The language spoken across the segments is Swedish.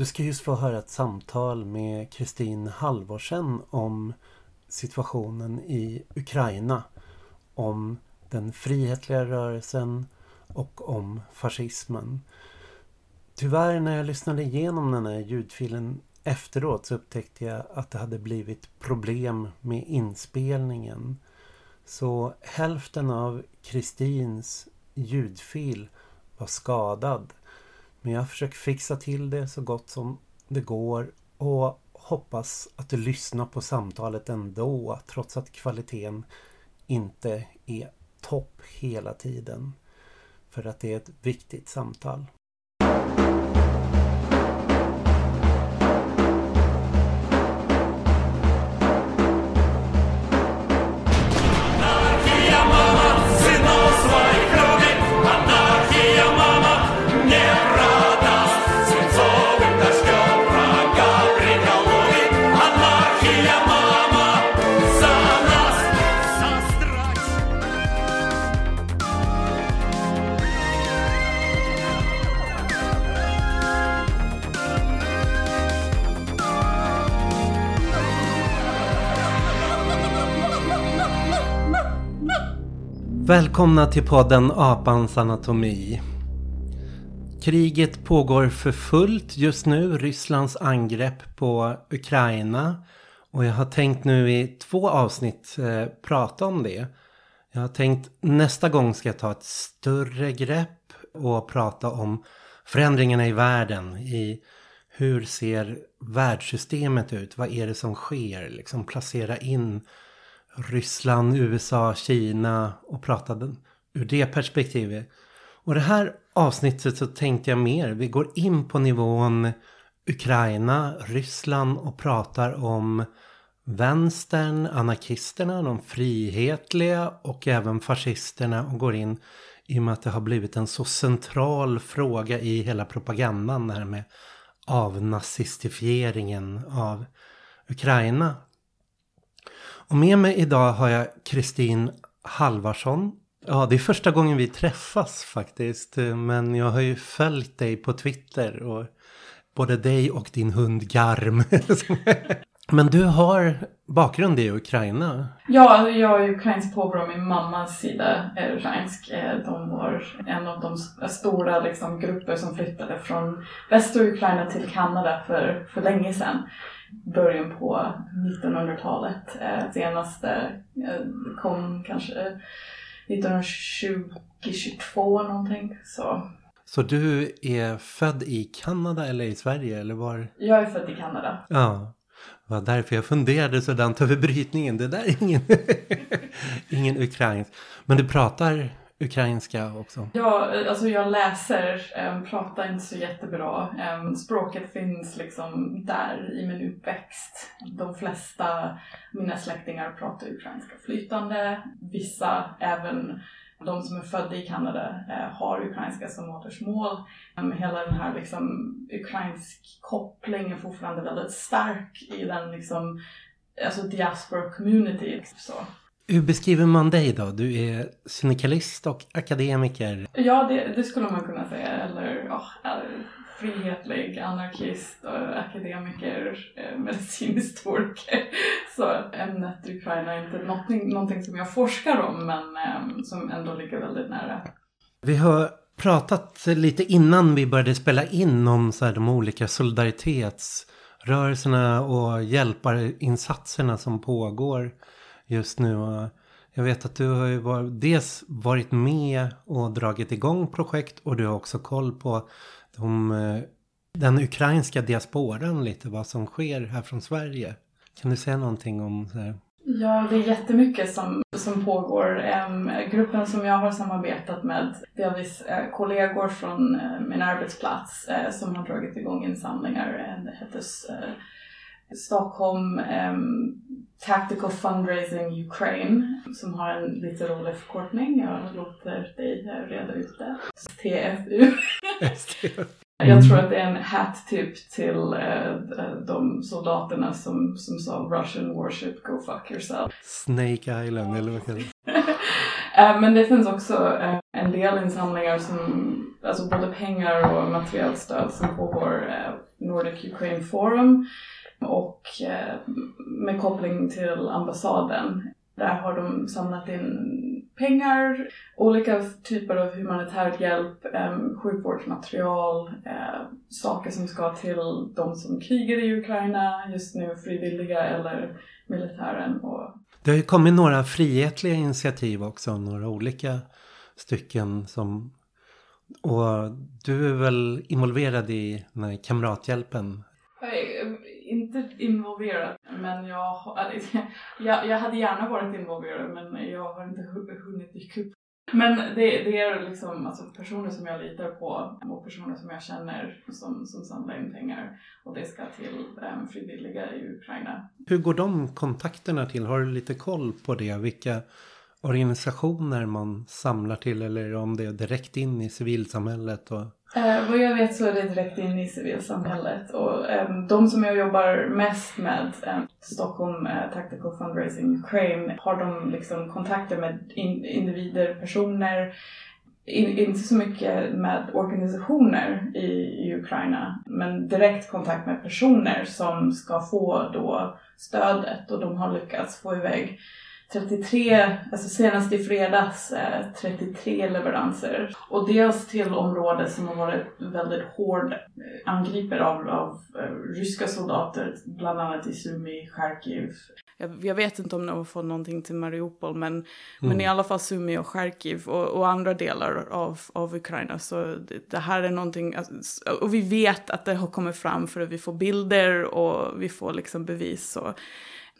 Du ska just få höra ett samtal med Kristin Halvorsen om situationen i Ukraina. Om den frihetliga rörelsen och om fascismen. Tyvärr när jag lyssnade igenom den här ljudfilen efteråt så upptäckte jag att det hade blivit problem med inspelningen. Så hälften av Kristins ljudfil var skadad. Men jag försöker fixa till det så gott som det går och hoppas att du lyssnar på samtalet ändå trots att kvaliteten inte är topp hela tiden. För att det är ett viktigt samtal. Välkomna till podden Apans anatomi. Kriget pågår för fullt just nu, Rysslands angrepp på Ukraina. Och jag har tänkt nu i två avsnitt eh, prata om det. Jag har tänkt nästa gång ska jag ta ett större grepp och prata om förändringarna i världen. I hur ser världssystemet ut? Vad är det som sker? Liksom placera in Ryssland, USA, Kina och pratade ur det perspektivet. Och det här avsnittet så tänkte jag mer, vi går in på nivån Ukraina, Ryssland och pratar om vänstern, anarkisterna, de frihetliga och även fascisterna och går in i och med att det har blivit en så central fråga i hela propagandan det här med avnazistifieringen av Ukraina. Och med mig idag har jag Kristin Halvarsson. Ja, det är första gången vi träffas faktiskt. Eh, men jag har ju följt dig på Twitter och både dig och din hund Garm. Men du har bakgrund i Ukraina? Ja, jag är ukrainsk påbrå. Min mammas sida är ukrainsk. Eh, de var en av de stora liksom, grupper som flyttade från västra Ukraina till Kanada för, för länge sedan början på 1900-talet. Eh, senaste eh, kom kanske 1920-22 någonting. Så. Så du är född i Kanada eller i Sverige eller var? Jag är född i Kanada. Ja. Det var därför jag funderade sådant över brytningen. Det där är ingen, ingen ukrainsk. Men du pratar ukrainska också? Ja, alltså jag läser, äm, pratar inte så jättebra. Äm, språket finns liksom där i min uppväxt. De flesta mina släktingar pratar ukrainska flytande. Vissa, även de som är födda i Kanada, äh, har ukrainska som modersmål. Äm, hela den här liksom, ukrainsk kopplingen är fortfarande väldigt stark i den liksom, alltså diaspora community. Så. Hur beskriver man dig då? Du är syndikalist och akademiker. Ja, det, det skulle man kunna säga. Eller ja, frihetlig, anarkist, akademiker, eh, medicinhistoriker. Så ämnet Ukraina är inte någonting, någonting som jag forskar om men um, som ändå ligger väldigt nära. Vi har pratat lite innan vi började spela in om så här, de olika solidaritetsrörelserna och hjälparinsatserna som pågår just nu. och Jag vet att du har ju var, dels varit med och dragit igång projekt och du har också koll på de, den ukrainska diasporan lite, vad som sker här från Sverige. Kan du säga någonting om det? Ja, det är jättemycket som, som pågår. Ehm, gruppen som jag har samarbetat med, delvis eh, kollegor från eh, min arbetsplats eh, som har dragit igång insamlingar. det heter eh, Stockholm um, Tactical Fundraising Ukraine som har en lite rolig förkortning. Jag låter dig reda ut det. TFU. Jag tror att det är en hat-tip till uh, de soldaterna som, som sa Russian warship, go fuck yourself. Snake Island eller vad kallar Eh, men det finns också eh, en del insamlingar som, alltså både pengar och materiellt stöd som pågår Nordic Ukraine Forum och med koppling till ambassaden. Där har de samlat in pengar, olika typer av humanitär hjälp, sjukvårdsmaterial, saker som ska till de som krigar i Ukraina just nu, frivilliga eller militären. Och... Det har ju kommit några frihetliga initiativ också, några olika stycken som... Och du är väl involverad i den här kamrathjälpen? Jag inte involverad, men jag, alltså, jag, jag hade gärna varit involverad men jag har inte hunnit dyka upp men det, det är liksom alltså personer som jag litar på och personer som jag känner som, som samlar in pengar och det ska till um, frivilliga i Ukraina. Hur går de kontakterna till? Har du lite koll på det? Vilka organisationer man samlar till eller om det är direkt in i civilsamhället? Och... Eh, vad jag vet så är det direkt in i civilsamhället och eh, de som jag jobbar mest med, eh, Stockholm eh, Tactical Fundraising Ukraine, har de liksom kontakter med in, individer, personer, in, inte så mycket med organisationer i, i Ukraina, men direkt kontakt med personer som ska få då stödet och de har lyckats få iväg 33, alltså senast i fredags, 33 eh, leveranser. Och dels till områden som har varit väldigt hård eh, angriper av, av eh, ryska soldater, bland annat i Sumi, Charkiv. Jag, jag, vet inte om de har fått någonting till Mariupol, men, mm. men i alla fall Sumi och Charkiv och, och, andra delar av, av Ukraina. Så det, det här är någonting, alltså, och vi vet att det har kommit fram för att vi får bilder och vi får liksom bevis. Så,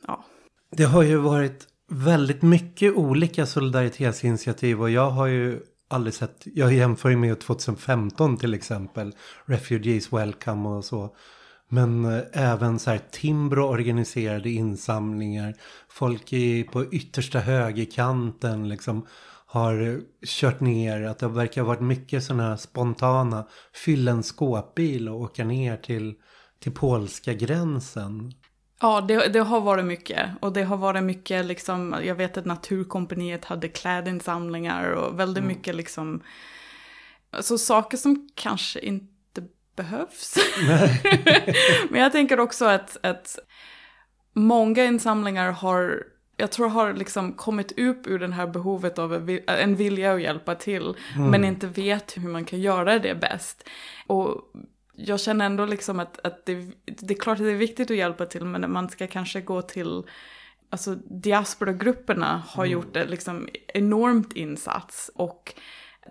ja. Det har ju varit väldigt mycket olika solidaritetsinitiativ och jag har ju aldrig sett, jag jämför ju med 2015 till exempel, Refugees Welcome och så. Men eh, även så här Timbro organiserade insamlingar, folk i, på yttersta högerkanten liksom har kört ner, att det verkar ha varit mycket sådana här spontana, fyll en skåpbil och åka ner till, till polska gränsen. Ja, det, det, har varit mycket. Och det har varit mycket, liksom, jag vet att Naturkompaniet hade klädinsamlingar och väldigt mm. mycket liksom, alltså saker som kanske inte behövs. Men jag tänker också att, att många insamlingar har jag tror har liksom kommit upp ur det här behovet av en vilja att hjälpa till, mm. men inte vet hur man kan göra det bäst. Och jag känner ändå liksom att, att det, det, är klart att det är viktigt att hjälpa till men man ska kanske gå till Alltså diasporagrupperna har mm. gjort en liksom enormt insats och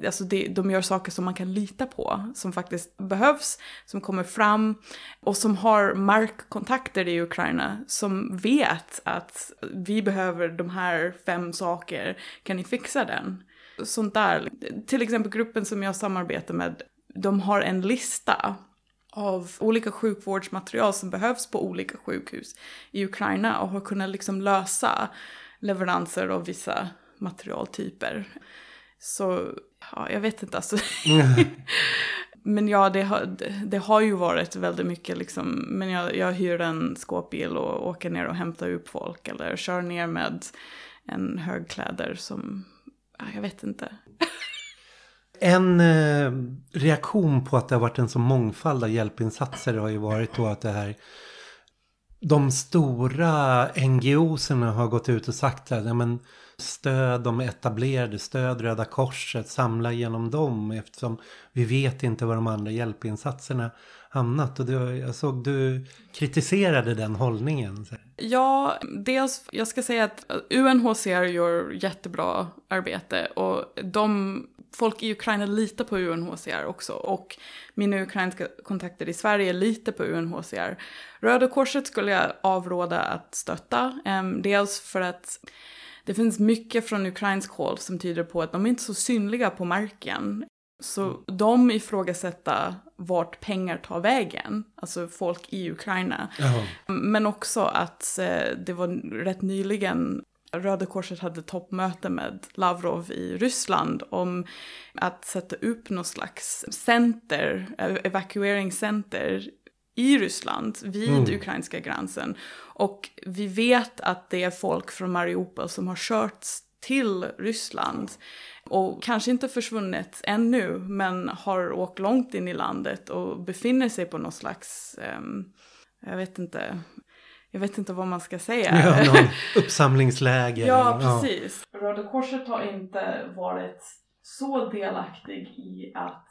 alltså det, de gör saker som man kan lita på, som faktiskt behövs, som kommer fram och som har markkontakter i Ukraina som vet att vi behöver de här fem saker, kan ni fixa den? Sånt där. Till exempel gruppen som jag samarbetar med, de har en lista av olika sjukvårdsmaterial som behövs på olika sjukhus i Ukraina och har kunnat liksom lösa leveranser av vissa materialtyper. Så, ja, jag vet inte alltså. men ja, det har, det har ju varit väldigt mycket liksom, men jag, jag hyr en skåpbil och åker ner och hämtar upp folk eller kör ner med en högkläder som, ja, jag vet inte. En eh, reaktion på att det har varit en så mångfald av hjälpinsatser har ju varit då att det här de stora NGOserna har gått ut och sagt att ja, men stöd de etablerade, stöd Röda Korset, samla genom dem eftersom vi vet inte var de andra hjälpinsatserna hamnat. Och du, jag såg du kritiserade den hållningen. Ja, dels, jag ska säga att UNHCR gör jättebra arbete och de folk i Ukraina litar på UNHCR också och mina ukrainska kontakter i Sverige litar på UNHCR. Röda Korset skulle jag avråda att stötta, dels för att det finns mycket från ukrainsk håll som tyder på att de är inte så synliga på marken. Så de ifrågasätter vart pengar tar vägen, alltså folk i Ukraina. Jaha. Men också att eh, det var rätt nyligen Röda Korset hade toppmöte med Lavrov i Ryssland om att sätta upp något slags center, evakueringscenter i Ryssland vid mm. ukrainska gränsen. Och vi vet att det är folk från Mariupol som har kört till Ryssland och kanske inte försvunnit ännu men har åkt långt in i landet och befinner sig på någon slags, um, jag vet inte, jag vet inte vad man ska säga. Ja, någon uppsamlingsläger. ja, precis. Ja. Röda Korset har inte varit så delaktig i att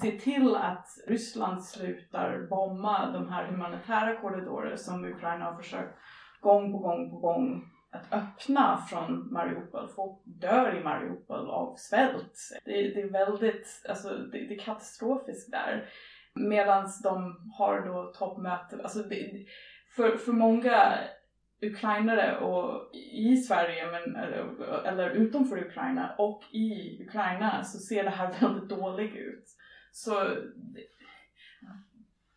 se till att Ryssland slutar bomba de här humanitära korridorer som Ukraina har försökt gång på gång på gång att öppna från Mariupol. Folk dör i Mariupol av svält. Det, det är väldigt, alltså det, det är katastrofiskt där. Medan de har då toppmöte, alltså det, för, för många ukrainare och i Sverige men, eller, eller utanför Ukraina och i Ukraina så ser det här väldigt dåligt ut. Så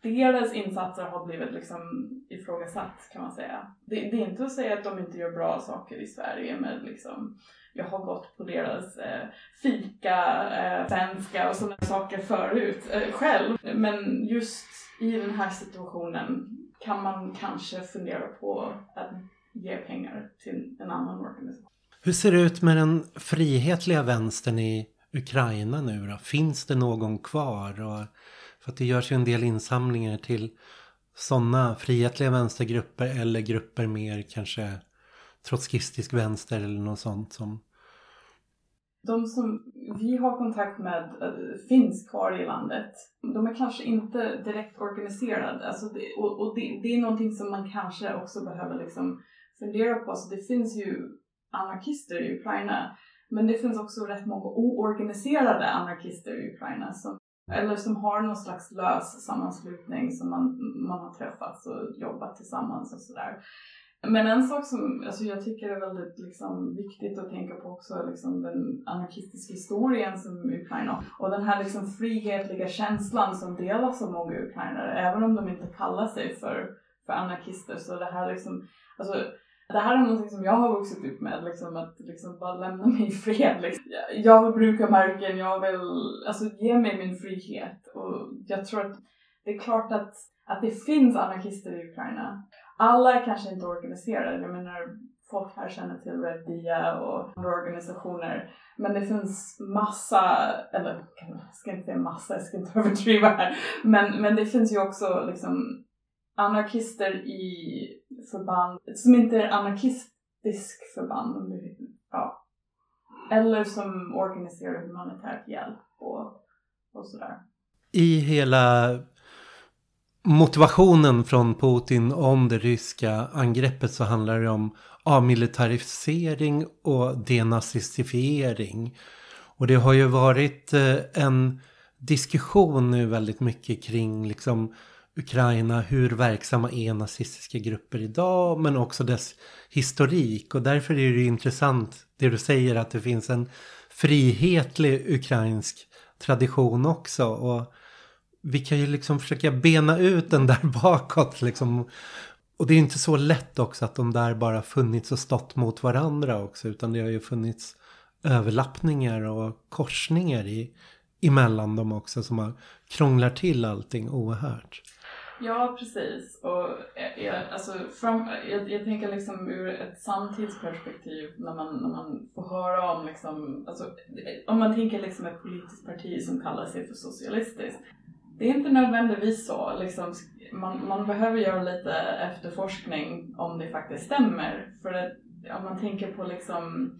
deras insatser har blivit liksom ifrågasatt kan man säga. Det, det, är inte att säga att de inte gör bra saker i Sverige men liksom jag har gått på deras eh, fika, eh, svenska och sådana saker förut eh, själv. Men just i den här situationen kan man kanske fundera på att ge pengar till en annan organisation. Hur ser det ut med den frihetliga vänstern i Ukraina nu då? Finns det någon kvar? Och, för att det görs ju en del insamlingar till sådana frihetliga vänstergrupper eller grupper mer kanske trotskistisk vänster eller något sånt som de som vi har kontakt med eh, finns kvar i landet. De är kanske inte direkt organiserade alltså det, och, och det, det, är någonting som man kanske också behöver liksom fundera på. Så det finns ju anarkister i Ukraina men det finns också rätt många oorganiserade anarkister i Ukraina som, eller som har någon slags lös sammanslutning som man, man har träffats och jobbat tillsammans och sådär. Men en sak som alltså jag tycker är väldigt liksom, viktigt att tänka på också är liksom, den anarkistiska historien som Ukraina och den här liksom, frihetliga känslan som delas av många ukrainare även om de inte kallar sig för, för anarkister så det här liksom, alltså det här är något som jag har vuxit upp med, liksom, att liksom bara lämna mig i fred. Liksom. Jag vill bruka marken, jag vill alltså, ge mig min frihet. Och jag tror att det är klart att, att det finns anarkister i Ukraina. Alla är kanske inte organiserade, jag menar folk här känner till Red Dia och andra organisationer. Men det finns massa, eller jag ska inte säga massa, jag ska inte överdriva här. Men, men det finns ju också liksom anarkister i förband som inte är anarkistisk förband. Ja. Eller som organiserar humanitär hjälp och, och sådär. I hela motivationen från Putin om det ryska angreppet så handlar det om avmilitarisering och denazistifiering. Och det har ju varit eh, en diskussion nu väldigt mycket kring liksom Ukraina, hur verksamma är nazistiska grupper idag men också dess historik och därför är det intressant det du säger att det finns en frihetlig ukrainsk tradition också och vi kan ju liksom försöka bena ut den där bakåt liksom. Och det är inte så lätt också att de där bara funnits och stått mot varandra också utan det har ju funnits överlappningar och korsningar i, emellan dem också som har krånglar till allting oerhört. Ja, precis. Och eh, jag, alltså, fram, jag, jag, tänker liksom ur ett samtidsperspektiv när man, när man får höra om liksom, alltså, eh, om man tänker liksom ett politiskt parti som kallar sig för socialistiskt. Det är inte nödvändigtvis så. Liksom, man, man behöver göra lite efterforskning om det faktiskt stämmer. För att om man tänker på liksom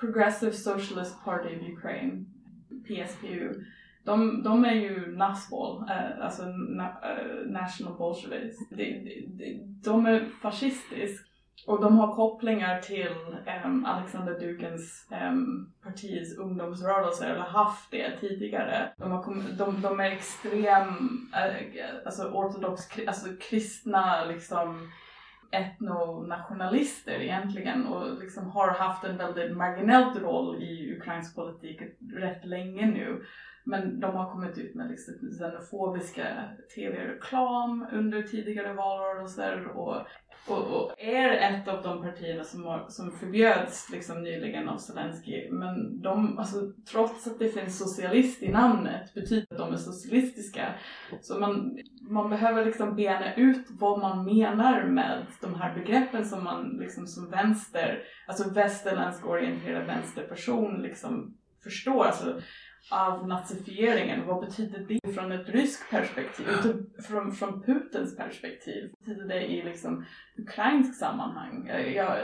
Progressive Socialist Party of Ukraine, PSPU, de, de är ju Nazbol, eh, alltså na, eh, National Bolsheviks. De, de, de är fascistiska och de har kopplingar till um, Alexander Dukens um, partis ungdomsrörelse, eller haft det tidigare. De, har, de, de är extrem, äh, alltså ortodox, alltså kristna liksom etnonationalister egentligen och liksom har haft en väldigt marginell roll i ukrainsk politik rätt länge nu. Men de har kommit ut med liksom xenofobiska tv-reklam under tidigare valrörelser och, och, och, är ett av de partierna som, har, som förbjöds liksom nyligen av Zelensky. Men de, alltså, trots att det finns socialist i namnet betyder att de är socialistiska. Så man, man behöver liksom bena ut vad man menar med de här begreppen som man liksom som vänster, alltså västerländsk orienterad vänsterperson liksom förstår. Alltså, av nazifieringen. Vad betyder det från ett ryskt perspektiv? Typ från, från Putins perspektiv? Vad betyder det i liksom ukrainsk sammanhang? Ja,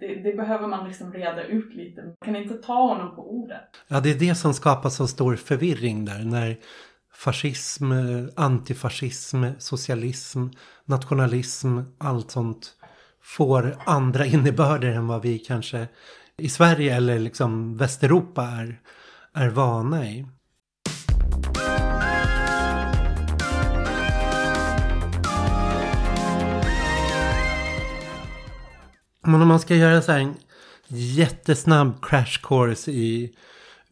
det, det, behöver man liksom reda ut lite. Man kan inte ta honom på ordet. Ja, det är det som skapar så stor förvirring där. När fascism, antifascism, socialism, nationalism, allt sånt får andra innebörder än vad vi kanske i Sverige eller liksom Västeuropa är är vana i. Men om man ska göra så här en jättesnabb crash course i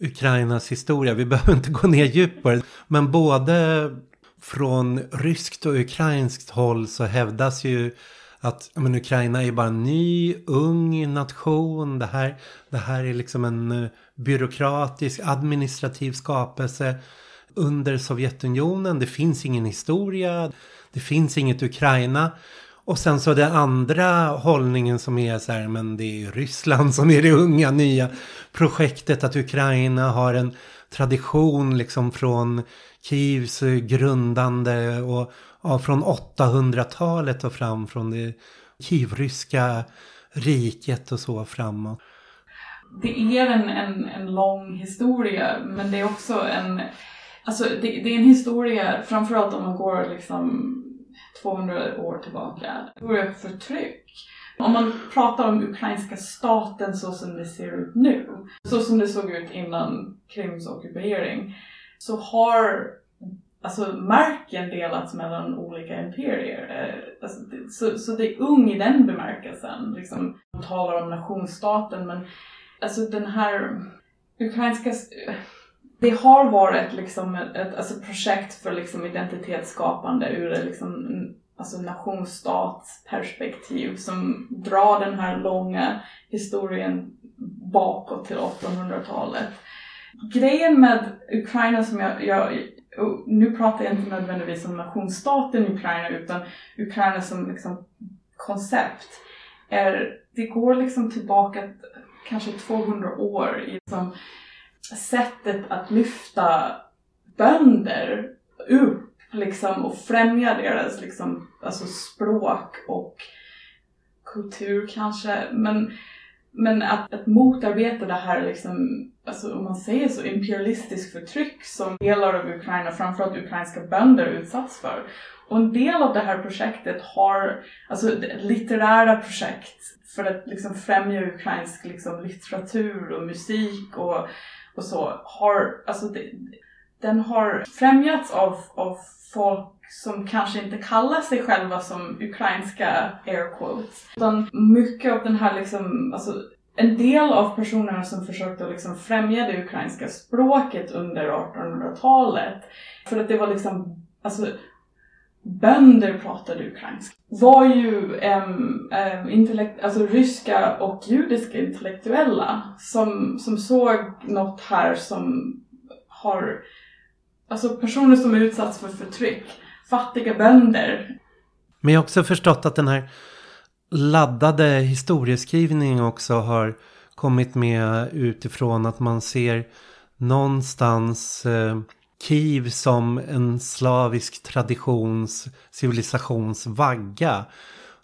Ukrainas historia. Vi behöver inte gå ner djupare. Men både från ryskt och ukrainskt håll så hävdas ju att men, Ukraina är bara en ny, ung nation. Det här, det här är liksom en eh, byråkratisk, administrativ skapelse under Sovjetunionen. Det finns ingen historia. Det finns inget Ukraina. Och sen så den andra hållningen som är så här, men det är Ryssland som är det unga nya projektet. Att Ukraina har en tradition liksom från Kievs grundande och ja, från 800-talet och fram från det kivryska riket och så framåt. Det är en, en, en lång historia men det är också en, alltså det, det är en historia framförallt om man går liksom 200 år tillbaka. Historia förtryck. Om man pratar om ukrainska staten så som det ser ut nu, så som det såg ut innan Krims ockupering, så har alltså marken delats mellan olika imperier. Eh, alltså, så, så det är ung i den bemärkelsen. Liksom, man talar om nationsstaten men alltså den här ukrainska eh, det har varit liksom ett, ett alltså projekt för liksom identitetsskapande ur ett liksom, alltså nationsstatsperspektiv som drar den här långa historien bakåt till 1800-talet. Grejen med Ukraina som jag, jag och nu pratar jag inte nödvändigtvis om nationsstaten Ukraina utan Ukraina som liksom koncept. Är, det går liksom tillbaka kanske 200 år i liksom sättet att lyfta bönder upp liksom, och främja deras liksom, alltså språk och kultur kanske. Men men att, att motarbeta det här, liksom, alltså, om man säger så, imperialistisk förtryck som delar av Ukraina, framförallt ukrainska bönder, utsatts för. Och en del av det här projektet har, alltså litterära projekt för att liksom främja ukrainsk liksom, litteratur och musik och, och så, har, alltså det, den har främjats av, av folk som kanske inte kallar sig själva som ukrainska air quotes. Utan mycket av den här liksom, alltså en del av personerna som försökte liksom främja det ukrainska språket under 1800-talet, för att det var liksom, alltså bönder pratade ukrainska, var ju äm, äm, intellekt, alltså ryska och judiska intellektuella som, som såg något här som har, alltså personer som utsatts för förtryck fattiga bönder. Men jag har också förstått att den här laddade historieskrivningen också har kommit med utifrån att man ser någonstans eh, Kiev som en slavisk traditions civilisationsvagga.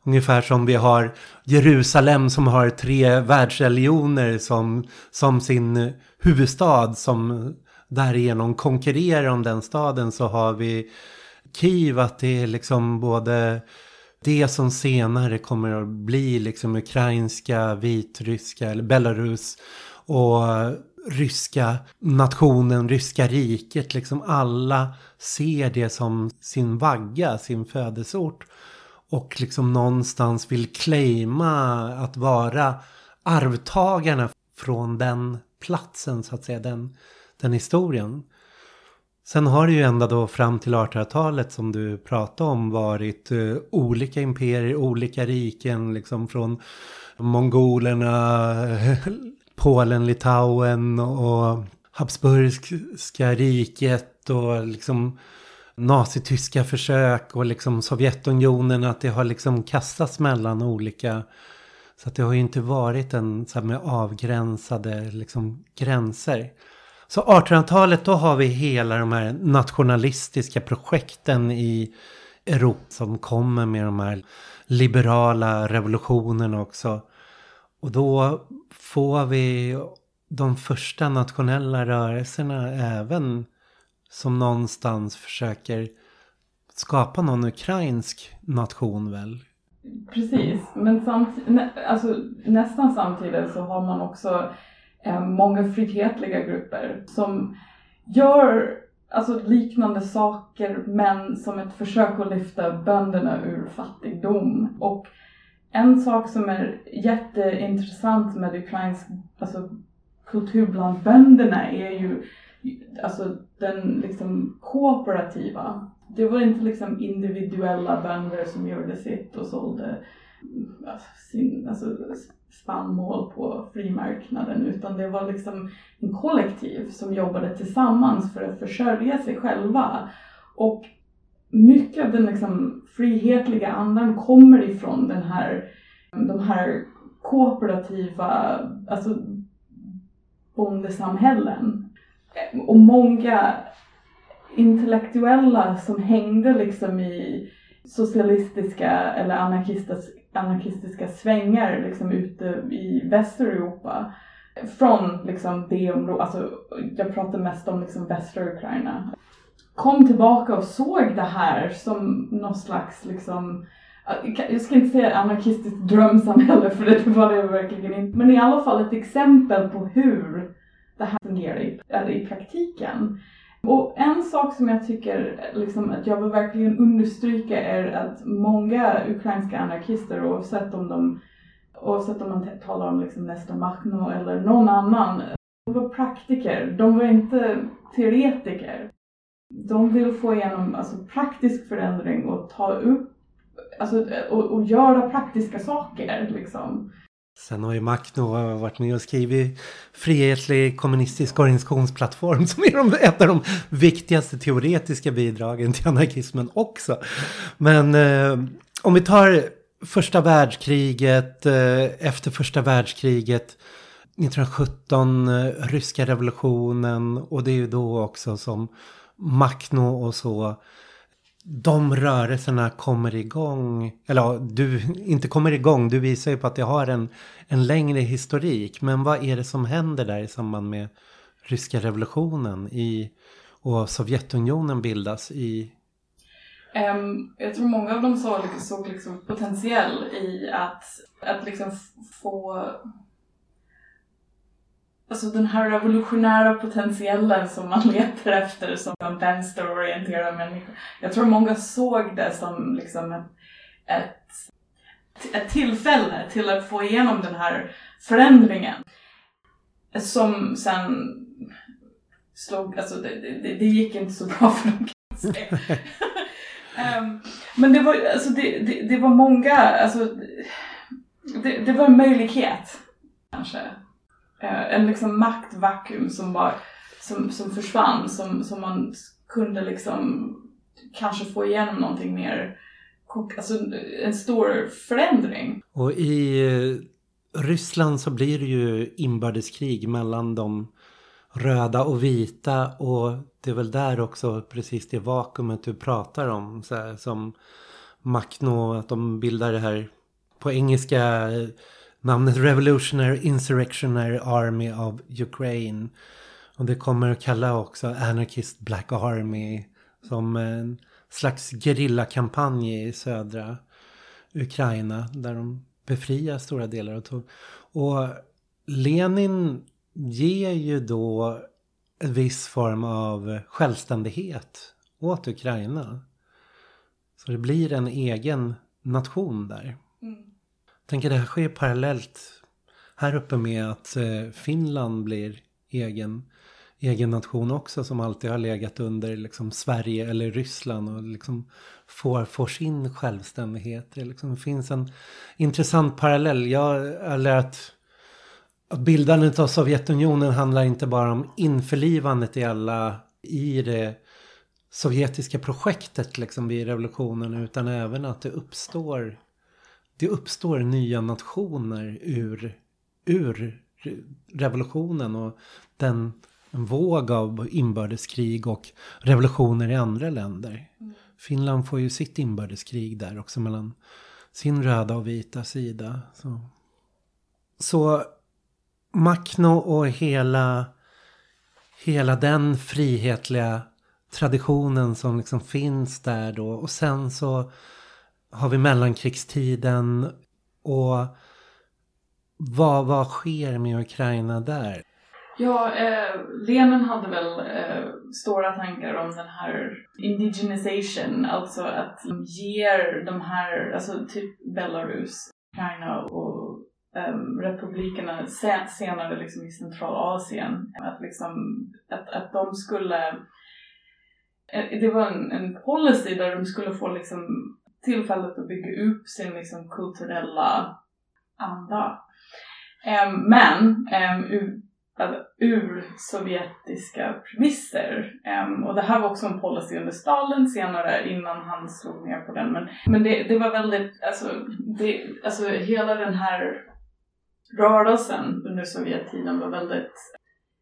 Ungefär som vi har Jerusalem som har tre världsreligioner som, som sin huvudstad som därigenom konkurrerar om den staden så har vi Kiev att det är liksom både det som senare kommer att bli liksom ukrainska, vitryska eller Belarus och ryska nationen, ryska riket, liksom alla ser det som sin vagga, sin födelseort. Och liksom någonstans vill claima att vara arvtagarna från den platsen, så att säga, den, den historien. Sen har det ju ända då fram till 1800-talet som du pratade om varit uh, olika imperier, olika riken liksom från mongolerna, Polen, Litauen och Habsburgska riket och liksom nazityska försök och liksom Sovjetunionen att det har liksom kastats mellan olika så att det har ju inte varit en så här med avgränsade liksom gränser. Så 1800-talet då har vi hela de här nationalistiska projekten i Europa som kommer med de här liberala revolutionerna också. Och då får vi de första nationella rörelserna även som någonstans försöker skapa någon ukrainsk nation väl? Precis, men samt, nä, alltså, nästan samtidigt så har man också Eh, många frihetliga grupper som gör alltså, liknande saker men som ett försök att lyfta bönderna ur fattigdom. Och en sak som är jätteintressant med ukrainsk alltså, kultur bland bönderna är ju alltså den liksom kooperativa. Det var inte liksom individuella bönder som gjorde sitt och sålde sin, alltså, spannmål på frimarknaden utan det var liksom en kollektiv som jobbade tillsammans för att försörja sig själva. Och mycket av den liksom frihetliga andan kommer ifrån den här, de här kooperativa alltså bondesamhällen. Och många intellektuella som hängde liksom i socialistiska eller anarkistiska, anarkistiska svängar liksom ute i Västeuropa. Från liksom det området, alltså jag pratar mest om liksom västra Ukraina. Kom tillbaka och såg det här som någon slags liksom jag ska inte säga anarkistiskt drömsamhälle för det var det verkligen inte. Men i alla fall ett exempel på hur det här fungerar i, i praktiken. Och en sak som jag tycker liksom, att jag vill verkligen understryka är att många ukrainska anarkister oavsett om de oavsett om man talar om liksom Nestor Machno eller någon annan, de var praktiker, de var inte teoretiker. De vill få igenom alltså, praktisk förändring och ta upp, alltså, och, och göra praktiska saker liksom. Sen har ju Macno varit med och skrivit Frihetlig kommunistisk organisationsplattform som är ett av de viktigaste teoretiska bidragen till anarkismen också. Men eh, om vi tar första världskriget, eh, efter första världskriget 1917, eh, ryska revolutionen och det är ju då också som Macno och så de rörelserna kommer igång, eller du inte kommer igång, du visar ju på att det har en, en längre historik. Men vad är det som händer där i samband med ryska revolutionen i, och Sovjetunionen bildas i? Um, jag tror många av dem såg, såg liksom potentiell i att, att liksom få Alltså den här revolutionära potentiellen som man letar efter som en vänsterorienterad människa. Jag tror många såg det som liksom ett, ett, ett tillfälle till att få igenom den här förändringen. Som sen slog, alltså det, det, det gick inte så bra för dem kan jag säga. um, men det var, alltså det, det, det var många, alltså det, det var en möjlighet kanske Eh, en liksom maktvakuum som, var, som, som försvann, som, som man kunde liksom kanske få igenom någonting mer, alltså en stor förändring. Och i eh, Ryssland så blir det ju inbördeskrig mellan de röda och vita och det är väl där också precis det vakuumet du pratar om. Så här, som Makno, att de bildar det här på engelska eh, namnet Revolutionary Insurrectionary Army of Ukraine. Och det kommer att kalla också Anarchist Black Army som en slags gerillakampanj i södra Ukraina där de befriar stora delar av Tov. Och Lenin ger ju då en viss form av självständighet åt Ukraina. Så det blir en egen nation där. Mm tänker det här sker parallellt här uppe med att eh, Finland blir egen egen nation också som alltid har legat under liksom Sverige eller Ryssland och liksom får, får sin självständighet. Det liksom finns en intressant parallell. Jag eller att, att bildandet av Sovjetunionen handlar inte bara om införlivandet i alla i det sovjetiska projektet liksom vid revolutionen utan även att det uppstår det uppstår nya nationer ur, ur revolutionen och den en våg av inbördeskrig och revolutioner i andra länder. Mm. Finland får ju sitt inbördeskrig där också mellan sin röda och vita sida. Så, så Makno och hela, hela den frihetliga traditionen som liksom finns där då. Och sen så har vi mellankrigstiden och vad, vad sker med Ukraina där? Ja, eh, Lenin hade väl eh, stora tankar om den här indigenization, alltså att ger de här, alltså typ Belarus, Ukraina och eh, republikerna senare liksom i Centralasien, att liksom att, att de skulle eh, det var en, en policy där de skulle få liksom tillfället att bygga upp sin liksom kulturella anda. Um, men ehm, um, ur alltså, sovjetiska premisser. Um, och det här var också en policy under Stalin senare innan han slog ner på den. Men, men det, det var väldigt, alltså, det, alltså hela den här rörelsen under Sovjettiden var väldigt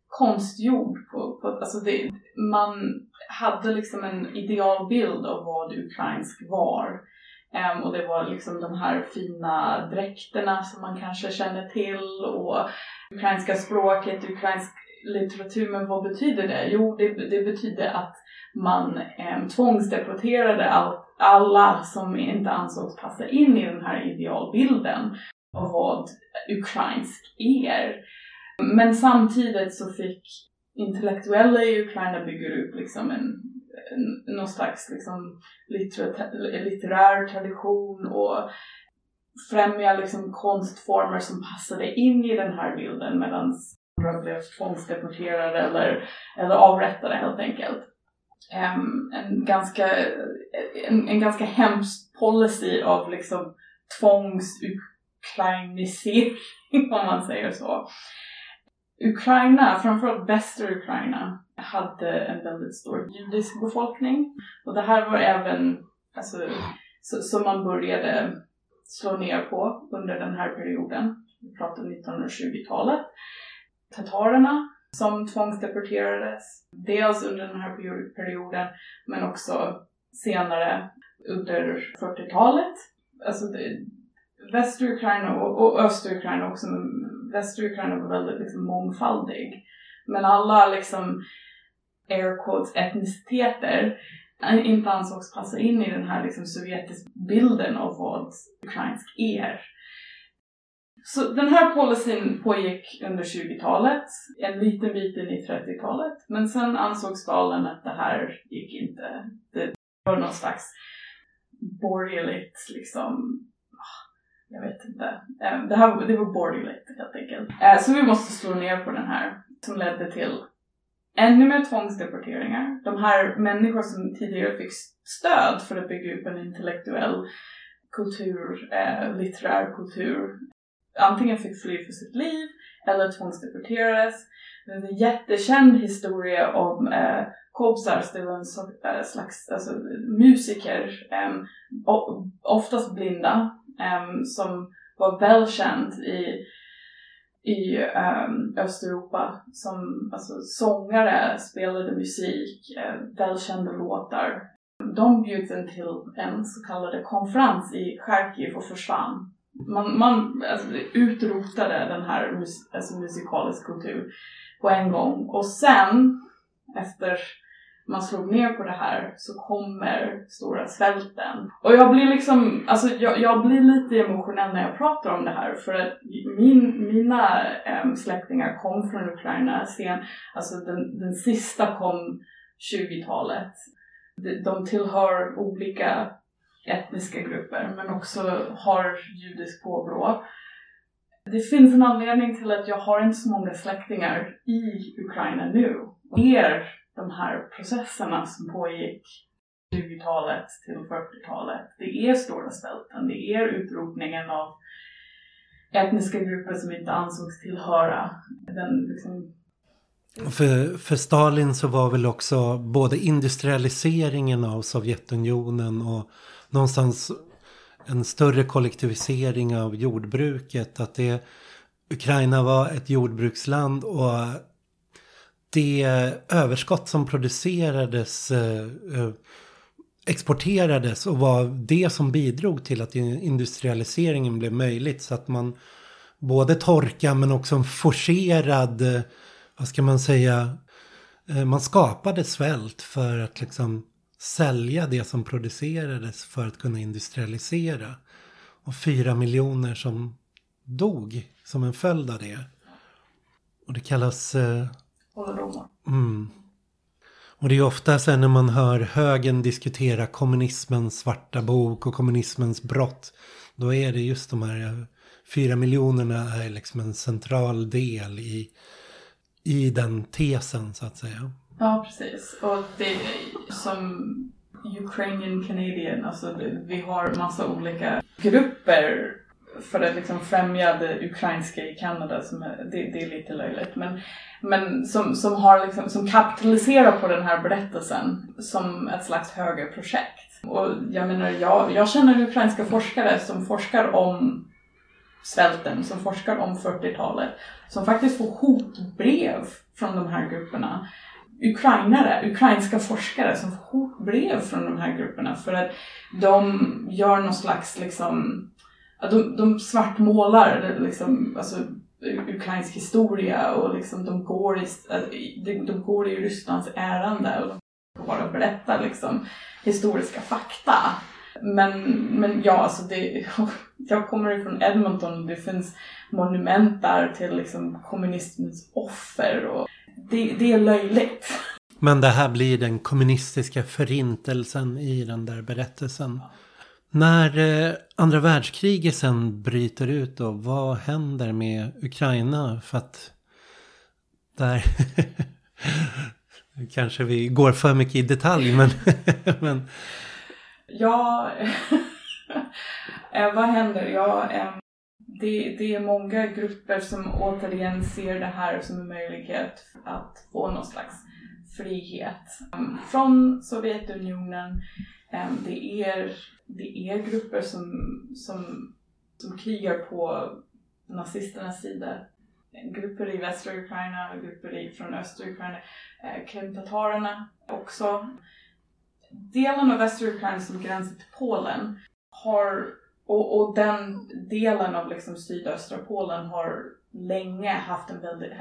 konstgjord. På, på, alltså det, man hade liksom en idealbild av vad ukrainsk var. Um, och det var liksom de här fina dräkterna som man kanske känner till och ukrainska språket, ukrainsk litteratur. Men vad betyder det? Jo, det, det betyder att man um, tvångsdeporterade all, alla som inte ansågs passa in i den här idealbilden av vad ukrainsk är. Men samtidigt så fick intellektuella i Ukraina bygga upp liksom en någon slags liksom, litterär, litterär tradition och främja liksom, konstformer som passade in i den här bilden medan andra blev tvångsdeporterade eller, eller avrättade helt enkelt. Um, en, ganska, en, en ganska hemsk policy av liksom tvångsukrainisering om man säger så. Ukraina, framförallt västra Ukraina, hade en väldigt stor judisk befolkning. Och det här var även, alltså, som man började slå ner på under den här perioden. Vi pratar 1920-talet. Tatarerna som tvångsdeporterades, dels under den här perioden men också senare under 40-talet. Alltså västra Ukraina och, och östra Ukraina också, västra Ukraina var väldigt liksom, mångfaldig. Men alla liksom air quotes etniciteter eh, inte ansågs passa in i den här liksom sovjetiska bilden av vad ukrainsk är. Så den här policyn pågick under 20-talet, en liten bit in i 30-talet, men sen ansåg Stalin att det här gick inte. Det var någon slags borgerligt liksom jag vet inte. Ehm, det, här, det var borgerligt helt enkelt. Ehm, så vi måste slå ner på den här som ledde till ännu mer tvångsdeporteringar. De här människor som tidigare fick stöd för att bygga upp en intellektuell kultur, eh, litterär kultur, antingen fick fly för sitt liv eller tvångsdeporterades. Det är en jättekänd historia om eh, Kobzars, det var en eh, slags alltså, musiker, eh, oftast blinda, um, som var välkänd i, i um, Östeuropa som alltså, sångare, spelade musik, uh, välkända låtar. De bjöds in till en så kallad konferens i Charkiv och försvann. Man, man alltså, utrotade den här mus alltså, musikalisk kultur på en gång och sen efter man slog ner på det här så kommer stora svälten. Och jag blir liksom, alltså jag, jag blir lite emotionell när jag pratar om det här för att min, mina äm, släktingar kom från Ukraina sen, alltså den, den sista kom 20-talet. De, de tillhör olika etniska grupper men också har judisk påbrå. Det finns en anledning till att jag har inte så många släktingar i Ukraina nu Er de här processerna som pågick 20-talet till 40-talet. Det är stora svälten, det är utrotningen av etniska grupper som inte ansågs tillhöra den liksom för, för Stalin så var väl också både industrialiseringen av Sovjetunionen och någonstans en större kollektivisering av jordbruket. Att det, Ukraina var ett jordbruksland och det överskott som producerades eh, eh, exporterades och var det som bidrog till att industrialiseringen blev möjligt. Så att man både torka men också en forcerad, eh, vad ska man säga, man skapade svält för att liksom sälja det som producerades för att kunna industrialisera. Och fyra miljoner som dog som en följd av det. Och det kallas... Eh, mm. Och det är ofta sen när man hör högen diskutera kommunismens svarta bok och kommunismens brott. Då är det just de här fyra miljonerna är liksom en central del i, i den tesen så att säga. Ja, precis. Och det som Ukrainian Canadian, alltså vi har massa olika grupper för att liksom främja det ukrainska i Kanada, som är, det, det är lite löjligt. Men, men som, som, har liksom, som kapitaliserar på den här berättelsen som ett slags högerprojekt. Och jag menar, jag, jag känner ukrainska forskare som forskar om svälten, som forskar om 40-talet, som faktiskt får hotbrev från de här grupperna. Ukrainare, ukrainska forskare som får hotbrev från de här grupperna för att de gör någon slags liksom de, de svartmålar liksom, alltså, ukrainsk historia och liksom de går i, de, de går i Rysslands ärende och de bara berättar liksom historiska fakta. Men, men ja, alltså det, jag kommer ifrån Edmonton och det finns monument där till liksom kommunismens offer och det, det är löjligt. Men det här blir den kommunistiska förintelsen i den där berättelsen. När eh, andra världskriget sen bryter ut då, vad händer med Ukraina? För att där kanske vi går för mycket i detalj men... men... Ja, eh, vad händer? Ja, eh, det, det är många grupper som återigen ser det här som en möjlighet att få någon slags frihet ehm, från Sovjetunionen. Ehm, det är det är grupper som, som, som krigar på nazisternas sida. Grupper i västra Ukraina, grupper i, från östra Ukraina, eh, krimtatarerna också. Delen av västra Ukraina som gränsar till Polen har, och, och den delen av liksom sydöstra Polen har länge haft en väldigt,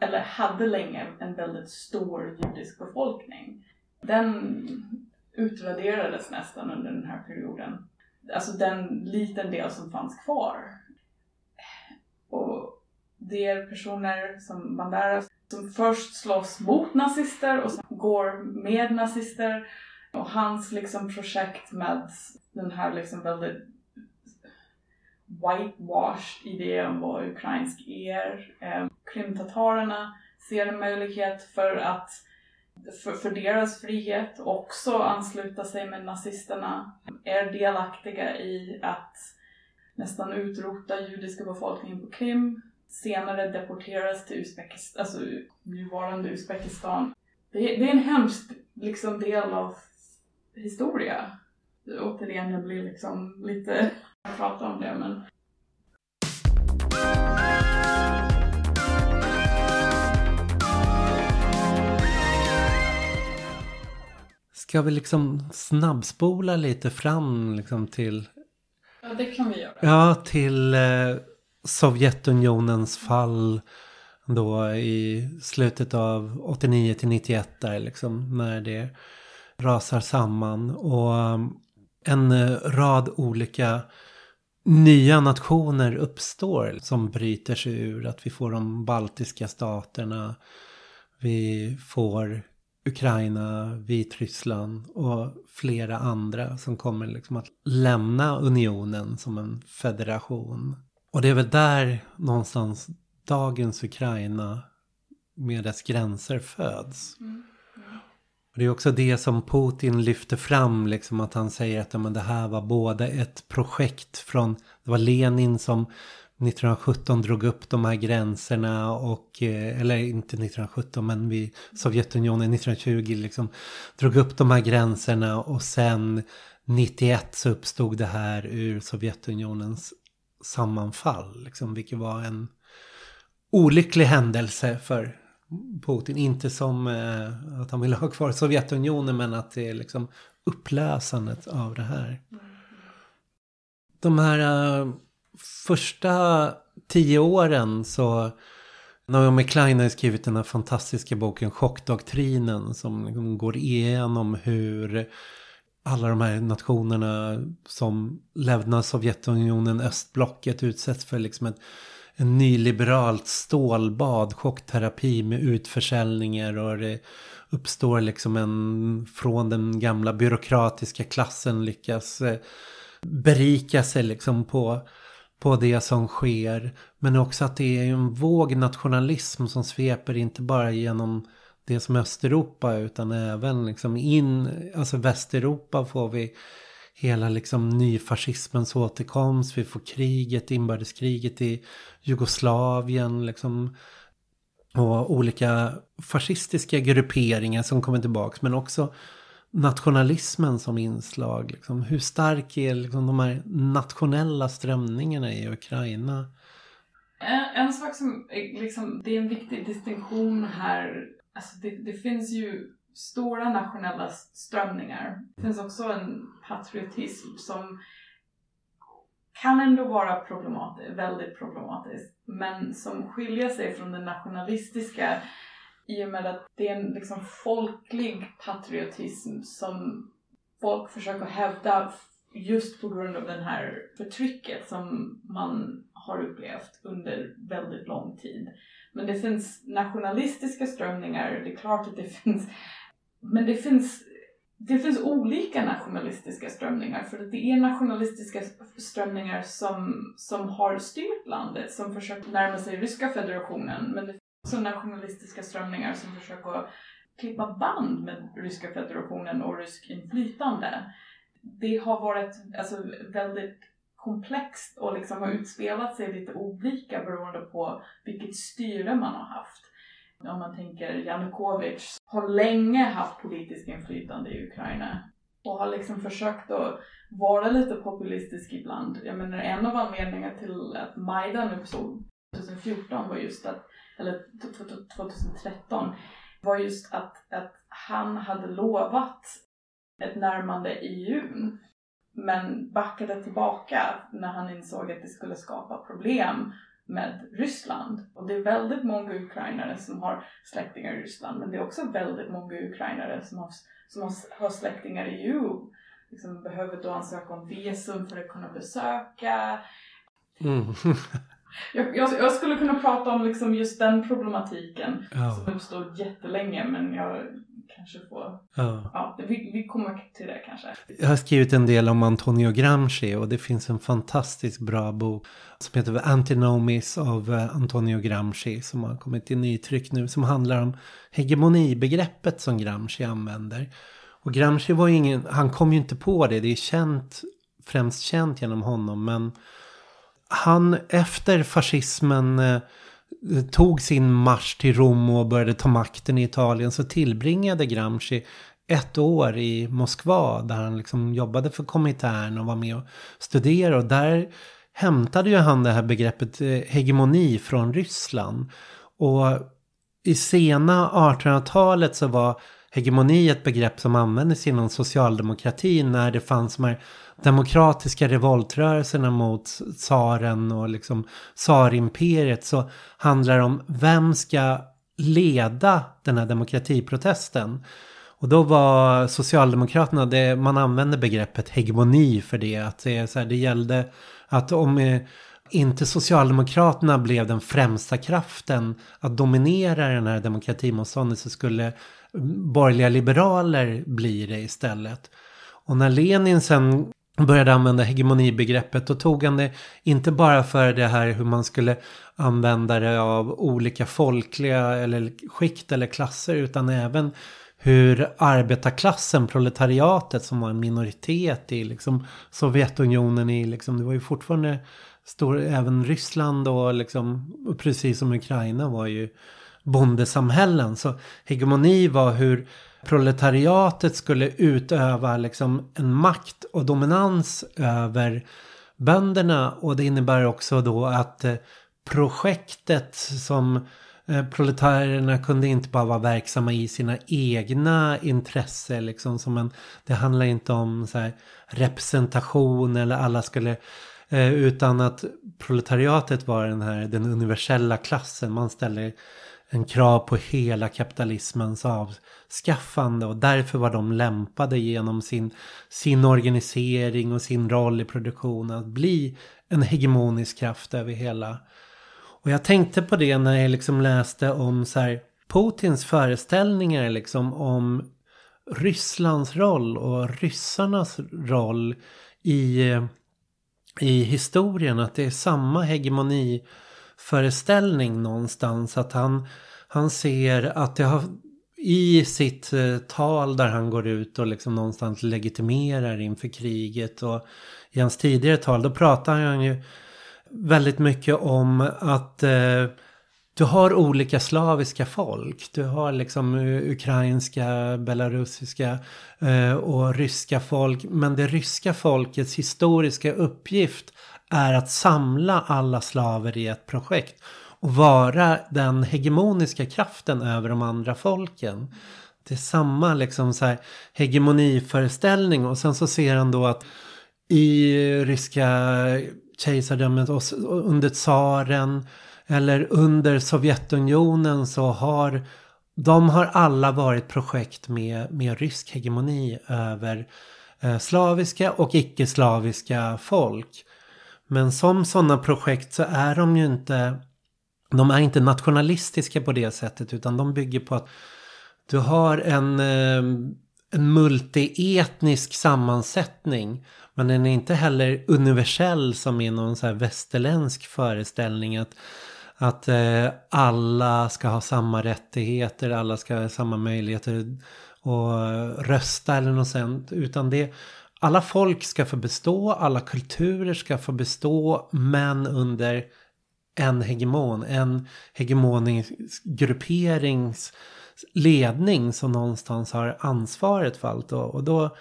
eller hade länge en väldigt stor judisk befolkning. Den utraderades nästan under den här perioden. Alltså den liten del som fanns kvar. Och det är personer som Banderas som först slåss mot nazister och sen går med nazister. Och hans liksom projekt med den här liksom väldigt whitewashed idé om vad ukrainsk är. Eh, krimtatarerna ser en möjlighet för att för, för deras frihet också ansluta sig med nazisterna, är delaktiga i att nästan utrota judiska befolkningen på Krim, senare deporteras till Uzbekistan, alltså nuvarande Uzbekistan. Det, det är en hemsk liksom, del av historia. Återigen, jag blir liksom lite Jag pratar om det men Ska vi liksom snabbspola lite fram liksom till... Ja, det kan vi göra. Ja, till eh, Sovjetunionens fall då i slutet av 89 till 91 där liksom när det rasar samman. Och um, en eh, rad olika nya nationer uppstår som bryter sig ur. Att vi får de baltiska staterna. Vi får Ukraina, Vitryssland och flera andra som kommer liksom att lämna unionen som en federation. Och det är väl där någonstans dagens Ukraina med dess gränser föds. Mm. Det är också det som Putin lyfter fram, liksom att han säger att men det här var både ett projekt från, det var Lenin som 1917 drog upp de här gränserna och, eh, eller inte 1917 men vid Sovjetunionen 1920 liksom drog upp de här gränserna och sen 91 så uppstod det här ur Sovjetunionens sammanfall, liksom, vilket var en olycklig händelse för Putin. Inte som eh, att han vill ha kvar Sovjetunionen men att det är liksom upplösandet av det här. De här uh, första tio åren så Naomi Klein har skrivit den här fantastiska boken Chockdoktrinen som liksom går igenom hur alla de här nationerna som lämnar Sovjetunionen, östblocket utsätts för liksom ett en nyliberalt stålbad, chockterapi med utförsäljningar och det uppstår liksom en från den gamla byråkratiska klassen lyckas eh, berika sig liksom på, på det som sker. Men också att det är en våg nationalism som sveper inte bara genom det som Östeuropa utan även liksom in, alltså Västeuropa får vi hela liksom nyfascismens återkomst. Vi får kriget, inbördeskriget i Jugoslavien liksom. Och olika fascistiska grupperingar som kommer tillbaka. Men också nationalismen som inslag. Liksom. Hur stark är liksom, de här nationella strömningarna i Ukraina? En, en sak som liksom, det är en viktig distinktion här. Alltså det, det finns ju stora nationella strömningar. Det finns också en patriotism som kan ändå vara problematisk, väldigt problematisk, men som skiljer sig från den nationalistiska i och med att det är en liksom folklig patriotism som folk försöker hävda just på grund av det här förtrycket som man har upplevt under väldigt lång tid. Men det finns nationalistiska strömningar, det är klart att det finns men det finns, det finns olika nationalistiska strömningar för det är nationalistiska strömningar som, som har styrt landet, som försöker närma sig ryska federationen. Men det finns journalistiska nationalistiska strömningar som försöker klippa band med ryska federationen och rysk inflytande. Det har varit alltså, väldigt komplext och liksom har utspelat sig lite olika beroende på vilket styre man har haft. Om man tänker Janukovic har länge haft politiskt inflytande i Ukraina och har liksom försökt att vara lite populistisk ibland. Jag menar en av anledningarna till att Majdan uppstod 2014 var just att, eller 2013, var just att, att han hade lovat ett närmande i jun men backade tillbaka när han insåg att det skulle skapa problem med Ryssland. Och det är väldigt många ukrainare som har släktingar i Ryssland men det är också väldigt många ukrainare som har, som har, har släktingar i EU. Liksom behöver då ansöka om visum för att kunna besöka. Mm. jag, jag, jag, skulle kunna prata om liksom just den problematiken ja. som uppstod jättelänge men jag kanske få... Ja. ja vi, vi kommer till det kanske. Jag har skrivit en del om Antonio Gramsci och det finns en fantastiskt bra bok som heter Antinomies av eh, Antonio Gramsci som har kommit i nytryck nu som handlar om hegemonibegreppet som Gramsci använder. Och Gramsci var ju ingen, han kom ju inte på det, det är känt, främst känt genom honom men han efter fascismen eh, tog sin marsch till Rom och började ta makten i Italien så tillbringade Gramsci ett år i Moskva där han liksom jobbade för Komintern och var med och studerade. Och där hämtade ju han det här begreppet eh, hegemoni från Ryssland. Och i sena 1800-talet så var hegemoni ett begrepp som användes inom socialdemokratin när det fanns de här demokratiska revoltrörelserna mot tsaren och liksom tsarimperiet så handlar det om vem ska leda den här demokratiprotesten. Och då var Socialdemokraterna, det, man använde begreppet hegemoni för det. Att det, så här, det gällde att om eh, inte Socialdemokraterna blev den främsta kraften att dominera den här demokratimotståndet så skulle mm, borgerliga liberaler bli det istället. Och när Lenin sen började använda hegemonibegreppet och tog han det inte bara för det här hur man skulle använda det av olika folkliga eller skikt eller klasser utan även hur arbetarklassen, proletariatet som var en minoritet i liksom Sovjetunionen i liksom, det var ju fortfarande stor, även Ryssland och liksom, precis som Ukraina var ju bondesamhällen. Så hegemoni var hur proletariatet skulle utöva liksom en makt och dominans över bönderna. Och det innebär också då att eh, projektet som eh, proletärerna kunde inte bara vara verksamma i sina egna intressen. Liksom, som en, det handlar inte om så här, representation eller alla skulle eh, utan att proletariatet var den här den universella klassen. Man ställer en krav på hela kapitalismens skaffande och därför var de lämpade genom sin, sin organisering och sin roll i produktionen att bli en hegemonisk kraft över hela. Och jag tänkte på det när jag liksom läste om så här, Putins föreställningar liksom om Rysslands roll och ryssarnas roll i, eh, i historien. Att det är samma hegemoni föreställning någonstans. Att han, han ser att det har i sitt eh, tal där han går ut och liksom någonstans legitimerar inför kriget och i hans tidigare tal då pratar han ju väldigt mycket om att eh, du har olika slaviska folk. Du har liksom ukrainska, belarusiska eh, och ryska folk. Men det ryska folkets historiska uppgift är att samla alla slaver i ett projekt och vara den hegemoniska kraften över de andra folken. Det är samma liksom så här hegemoniföreställning och sen så ser han då att i ryska kejsardömet under tsaren eller under Sovjetunionen så har de har alla varit projekt med, med rysk hegemoni över eh, slaviska och icke-slaviska folk. Men som sådana projekt så är de ju inte de är inte nationalistiska på det sättet utan de bygger på att du har en, eh, en multietnisk sammansättning. Men den är inte heller universell som i någon så här västerländsk föreställning. Att, att eh, alla ska ha samma rättigheter, alla ska ha samma möjligheter att rösta eller något sånt. Utan det, alla folk ska få bestå, alla kulturer ska få bestå, men under en hegemon, en hegemonisk grupperings ledning som någonstans har ansvaret för allt. Och, och då,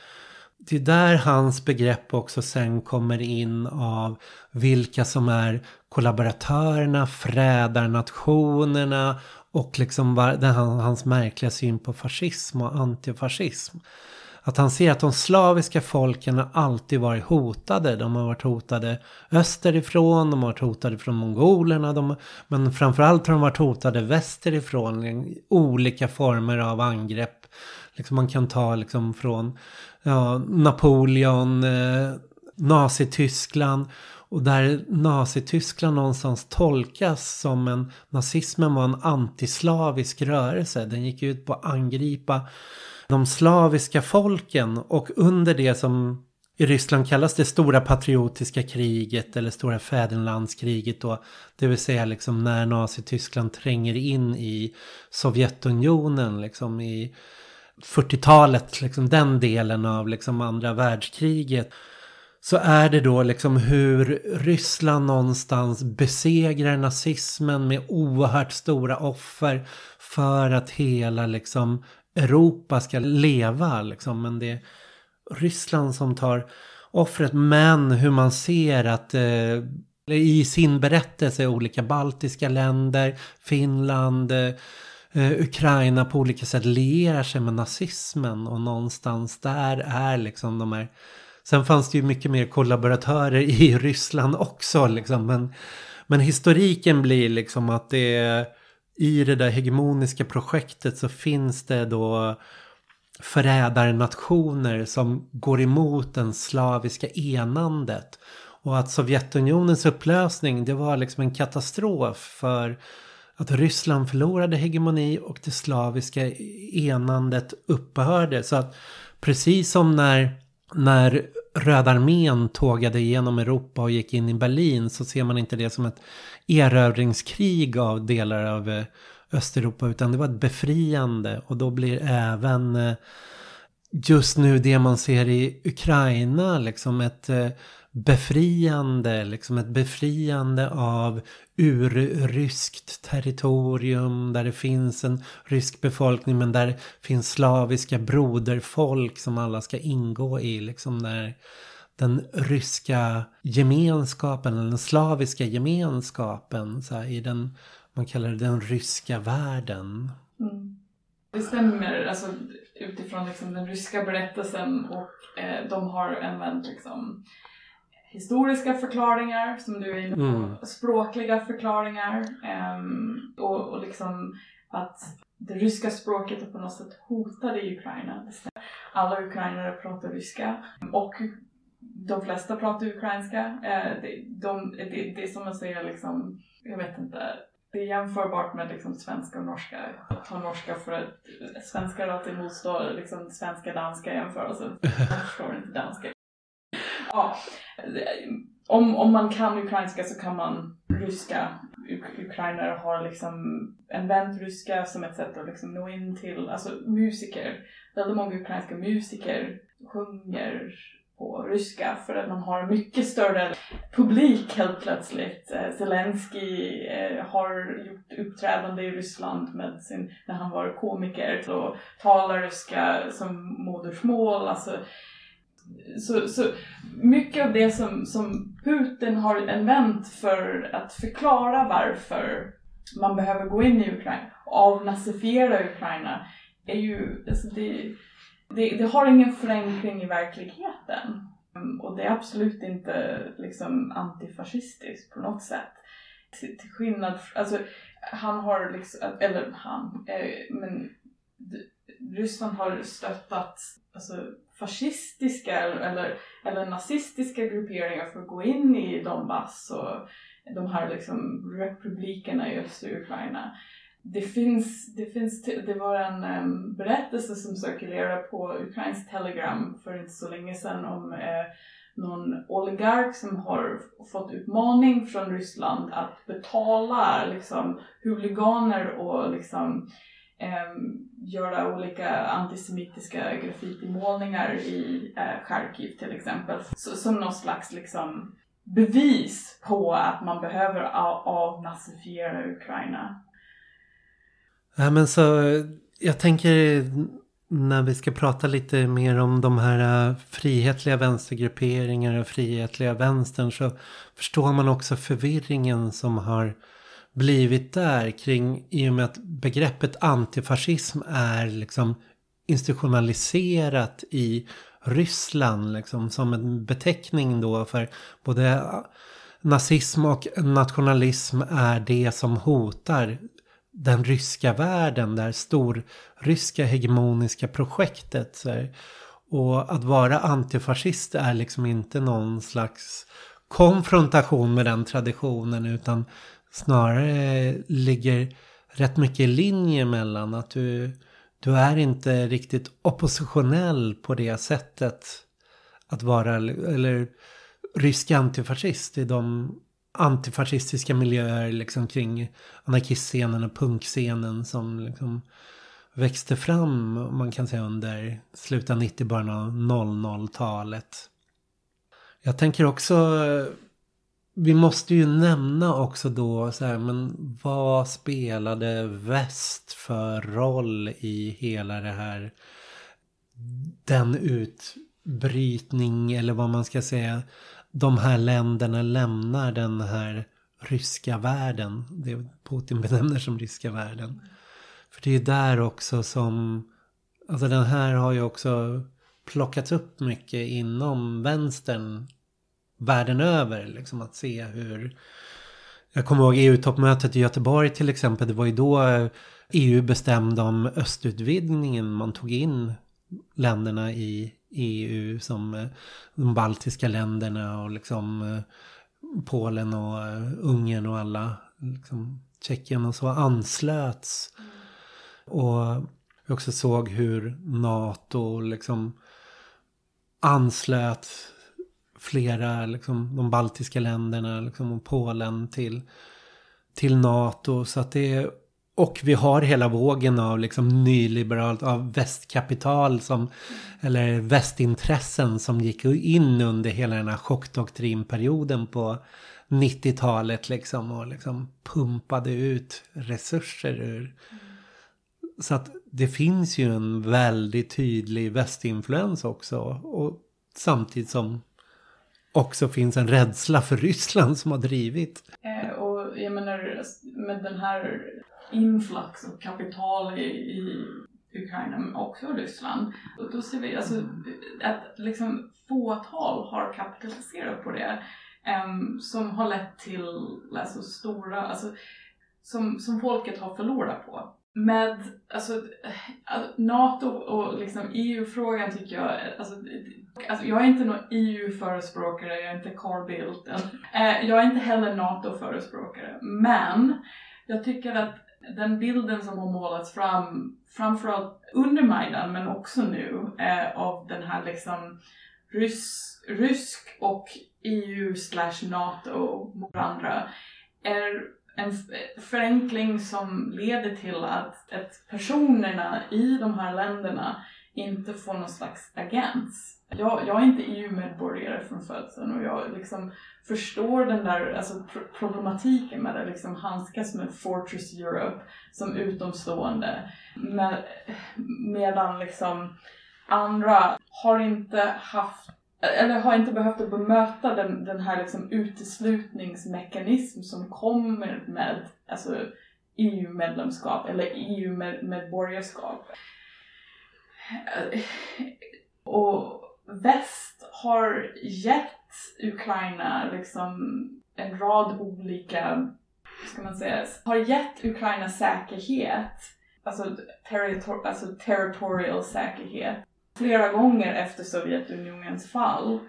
det är där hans begrepp också sen kommer in av vilka som är kollaboratörerna, frädarnationerna och liksom den, hans märkliga syn på fascism och antifascism. Att han ser att de slaviska folken har alltid varit hotade. De har varit hotade österifrån, de har varit hotade från mongolerna. De, men framförallt har de varit hotade västerifrån. Olika former av angrepp. Liksom man kan ta liksom från ja, Napoleon, eh, Nazityskland. Och där Nazityskland någonstans tolkas som en... Nazismen var en antislavisk rörelse. Den gick ut på att angripa de slaviska folken och under det som i Ryssland kallas det stora patriotiska kriget eller stora fäderlandskriget då. Det vill säga liksom när Nazityskland tränger in i Sovjetunionen liksom i 40-talet, liksom den delen av liksom andra världskriget. Så är det då liksom hur Ryssland någonstans besegrar nazismen med oerhört stora offer för att hela liksom Europa ska leva liksom. Men det är Ryssland som tar offret. Men hur man ser att eh, i sin berättelse olika baltiska länder, Finland, eh, eh, Ukraina på olika sätt lierar sig med nazismen. Och någonstans där är liksom de här Sen fanns det ju mycket mer kollaboratörer i Ryssland också liksom. Men, men historiken blir liksom att det är i det där hegemoniska projektet så finns det då förrädarnationer som går emot den slaviska enandet. Och att Sovjetunionens upplösning det var liksom en katastrof för att Ryssland förlorade hegemoni och det slaviska enandet upphörde. Så att precis som när, när Röda armén tågade igenom Europa och gick in i Berlin så ser man inte det som ett erövringskrig av delar av eh, Östeuropa utan det var ett befriande. Och då blir även eh, just nu det man ser i Ukraina liksom ett eh, befriande, liksom ett befriande av urryskt territorium där det finns en rysk befolkning men där det finns slaviska broderfolk som alla ska ingå i. Liksom där den ryska gemenskapen, eller den slaviska gemenskapen så här, i den, man kallar det den ryska världen. Mm. Det stämmer, alltså utifrån liksom den ryska berättelsen och eh, de har använt liksom historiska förklaringar som du är inne på, mm. språkliga förklaringar um, och, och liksom att det ryska språket är på något sätt hotade i Ukraina. Alla ukrainare pratar ryska och de flesta pratar ukrainska. Uh, det, de, det är som att säga liksom, jag vet inte, det är jämförbart med liksom svenska och norska. Jag tar norska för att svenskar alltid motstår liksom svenska danska jämförelser. Jag förstår inte danska ja, om, om man kan ukrainska så kan man ryska. Uk ukrainare har liksom använt ryska som ett sätt att liksom nå in till, alltså musiker, väldigt många ukrainska musiker sjunger på ryska för att man har mycket större publik helt plötsligt. Eh, Zelensky eh, har gjort uppträdande i Ryssland med sin, när han var komiker och talar ryska som modersmål. Alltså, så, så mycket av det som, som Putin har använt för att förklara varför man behöver gå in i Ukraina och avnazifiera Ukraina är ju, alltså det, det, det, har ingen förenkling i verkligheten. Och det är absolut inte liksom antifascistiskt på något sätt. Till, till skillnad, alltså han har liksom, eller han, eh, men Ryssland har stöttat alltså, fascistiska eller, eller nazistiska grupperingar för att gå in i Donbass och de här liksom republikerna i östra Ukraina. Det finns, det finns, det var en um, berättelse som cirkulerade på Ukrains telegram för inte så länge sedan om eh, någon oligark som har fått utmaning från Ryssland att betala liksom huliganer och liksom Ehm, göra olika antisemitiska graffitimålningar i eh, Charkiv till exempel. Så, som någon slags liksom bevis på att man behöver avnazifiera Ukraina. Ja, men så, jag tänker när vi ska prata lite mer om de här eh, frihetliga vänstergrupperingar och frihetliga vänstern så förstår man också förvirringen som har blivit där kring i och med att begreppet antifascism är liksom institutionaliserat i Ryssland liksom som en beteckning då för både nazism och nationalism är det som hotar den ryska världen, det här storryska hegemoniska projektet. Så Och att vara antifascist är liksom inte någon slags konfrontation med den traditionen utan snarare ligger rätt mycket i linje mellan att du, du är inte riktigt oppositionell på det sättet att vara, eller rysk antifascist i de antifascistiska miljöer liksom kring anarkistscenen och punkscenen som liksom växte fram, man kan säga under slutet av 90, början av 00-talet. Jag tänker också vi måste ju nämna också då så här, men vad spelade väst för roll i hela det här den utbrytning eller vad man ska säga de här länderna lämnar den här ryska världen. Det Putin benämner som ryska världen. För det är ju där också som, alltså den här har ju också plockats upp mycket inom vänstern världen över. Liksom att se hur... Jag kommer ihåg EU-toppmötet i Göteborg till exempel. Det var ju då eh, EU bestämde om östutvidgningen. Man tog in länderna i EU som eh, de baltiska länderna och liksom eh, Polen och Ungern och alla. Liksom Tjeckien och så anslöts. Och vi också såg hur NATO liksom anslöt flera, liksom, de baltiska länderna liksom, och Polen till, till NATO. Så att det är, och vi har hela vågen av liksom nyliberalt, av västkapital som, eller västintressen som gick in under hela den här chockdoktrinperioden på 90-talet liksom och liksom pumpade ut resurser ur. Så att det finns ju en väldigt tydlig västinfluens också. Och samtidigt som också finns en rädsla för Ryssland som har drivit. Eh, och jag menar med den här influx av kapital i, i Ukraina men också Ryssland. Och då ser vi alltså att liksom fåtal har kapitaliserat på det. Um, som har lett till alltså, stora, alltså, som, som folket har förlorat på. Med alltså, eh, alltså NATO och liksom EU-frågan tycker jag, alltså, alltså, jag är inte någon EU-förespråkare, jag är inte Carl Bildt. Eh, jag är inte heller NATO-förespråkare. Men jag tycker att den bilden som har målats fram, framförallt under Majdan men också nu, eh, av den här liksom rys, rysk och EU slash NATO mot varandra är en förenkling som leder till att, att personerna i de här länderna inte få någon slags agens. Jag, jag är inte EU-medborgare från födseln och jag liksom förstår den där alltså, problematiken med att liksom handskas med Fortress Europe som utomstående. Med, medan liksom andra har inte haft eller har inte behövt att bemöta den, den här liksom uteslutningsmekanism som kommer med alltså, EU-medlemskap eller EU-medborgarskap. Eh, och väst har gett Ukraina liksom en rad olika, ska man säga, har gett Ukraina säkerhet, alltså, territor alltså territorial säkerhet flera gånger efter Sovjetunionens fall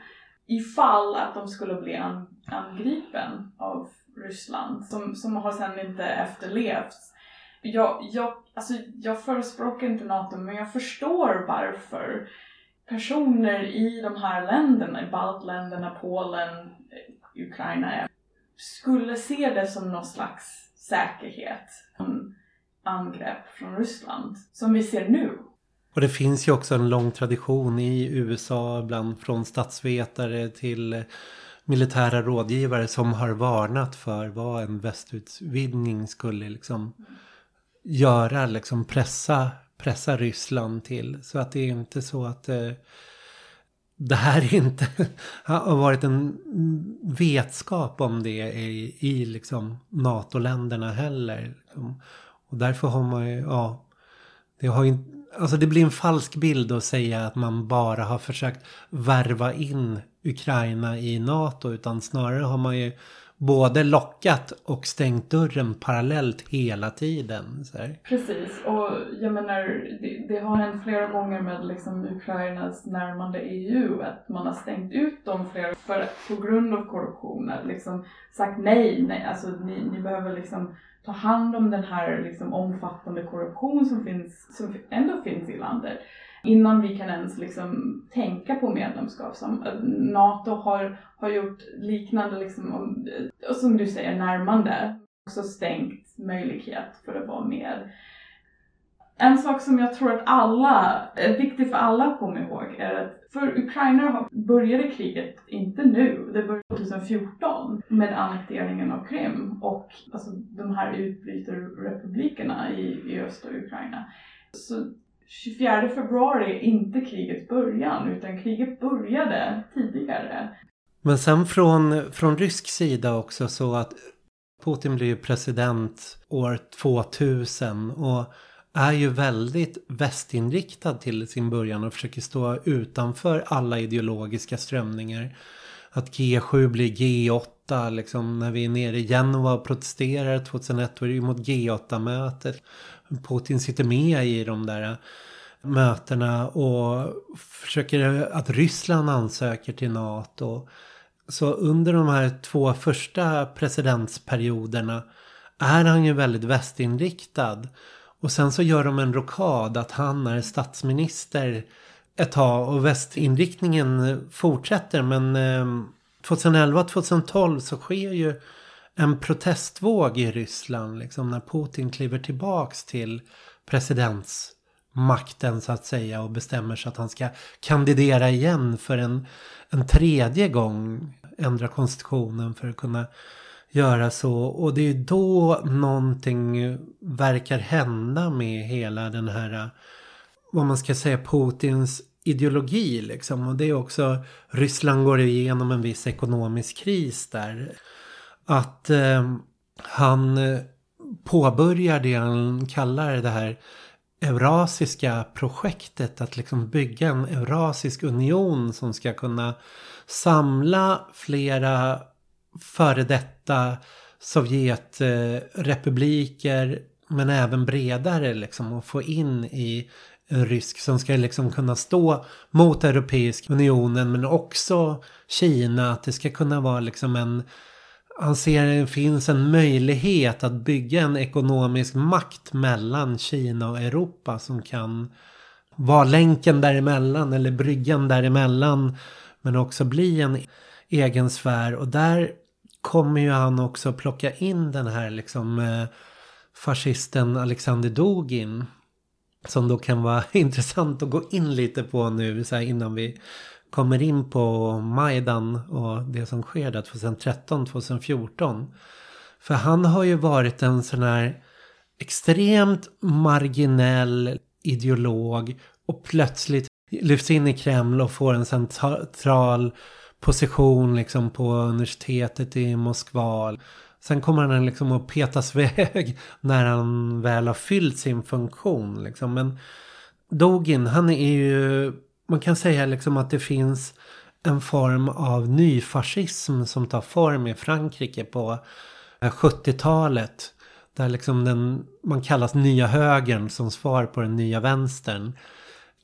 ifall att de skulle bli angripen av Ryssland som, som har sedan inte efterlevts. Jag, jag, alltså, jag förespråkar inte NATO men jag förstår varför personer i de här länderna, i baltländerna, Polen, Ukraina skulle se det som någon slags säkerhet, angrepp från Ryssland som vi ser nu. Och det finns ju också en lång tradition i USA bland från statsvetare till militära rådgivare som har varnat för vad en västutvidgning skulle liksom göra, liksom pressa, pressa Ryssland till. Så att det är inte så att eh, det här inte har varit en vetskap om det i, i liksom NATO-länderna heller. Liksom. Och därför har man ju, ja, det har ju Alltså det blir en falsk bild att säga att man bara har försökt värva in Ukraina i NATO. Utan snarare har man ju både lockat och stängt dörren parallellt hela tiden. Så här. Precis, och jag menar det, det, har hänt flera gånger med liksom Ukrainas närmande EU att man har stängt ut dem flera för, på grund av korruption. Liksom sagt nej, nej alltså ni, ni behöver liksom ta hand om den här liksom omfattande korruption som, finns, som ändå finns i landet innan vi kan ens liksom tänka på medlemskap. Som eh, NATO har, har gjort liknande, liksom, och eh, som du säger, närmande. Också stängt möjlighet för att vara med. En sak som jag tror att alla, är viktig för alla att komma ihåg är att för Ukraina började kriget inte nu, det började 2014 med annekteringen av Krim och alltså, de här utbrytarrepublikerna i, i östra Ukraina. Så 24 februari är inte krigets början utan kriget började tidigare. Men sen från, från rysk sida också så att Putin blir ju president år 2000 och är ju väldigt västinriktad till sin början och försöker stå utanför alla ideologiska strömningar. Att G7 blir G8 liksom när vi är nere i Genova och protesterar 2001 då är det ju mot G8-mötet. Putin sitter med i de där eh, mötena och försöker att Ryssland ansöker till NATO. Så under de här två första presidentsperioderna är han ju väldigt västinriktad. Och sen så gör de en rokad att han är statsminister ett tag och västinriktningen fortsätter men eh, 2011-2012 så sker ju en protestvåg i Ryssland liksom när Putin kliver tillbaks till presidentsmakten så att säga och bestämmer sig att han ska kandidera igen för en, en tredje gång ändra konstitutionen för att kunna göra så. Och det är då någonting verkar hända med hela den här, vad man ska säga, Putins ideologi liksom. Och det är också, Ryssland går igenom en viss ekonomisk kris där. Att eh, han eh, påbörjar det han kallar det här eurasiska projektet. Att liksom bygga en eurasisk union som ska kunna samla flera före detta Sovjetrepubliker men även bredare liksom och få in i en rysk som ska liksom kunna stå mot Europeiska unionen men också Kina. Att det ska kunna vara liksom en han ser att det finns en möjlighet att bygga en ekonomisk makt mellan Kina och Europa som kan vara länken däremellan eller bryggan däremellan. Men också bli en egen sfär och där kommer ju han också plocka in den här liksom eh, fascisten Alexander Dogin. Som då kan vara intressant att gå in lite på nu så här, innan vi kommer in på Majdan och det som sker där 2013-2014. För han har ju varit en sån här extremt marginell ideolog och plötsligt lyfts in i Kreml och får en central position liksom på universitetet i Moskva. Sen kommer han liksom att petas väg när han väl har fyllt sin funktion. Liksom. Men Dogin, han är ju, man kan säga liksom att det finns en form av nyfascism som tar form i Frankrike på eh, 70-talet. Där liksom den, man kallas nya högern som svar på den nya vänstern.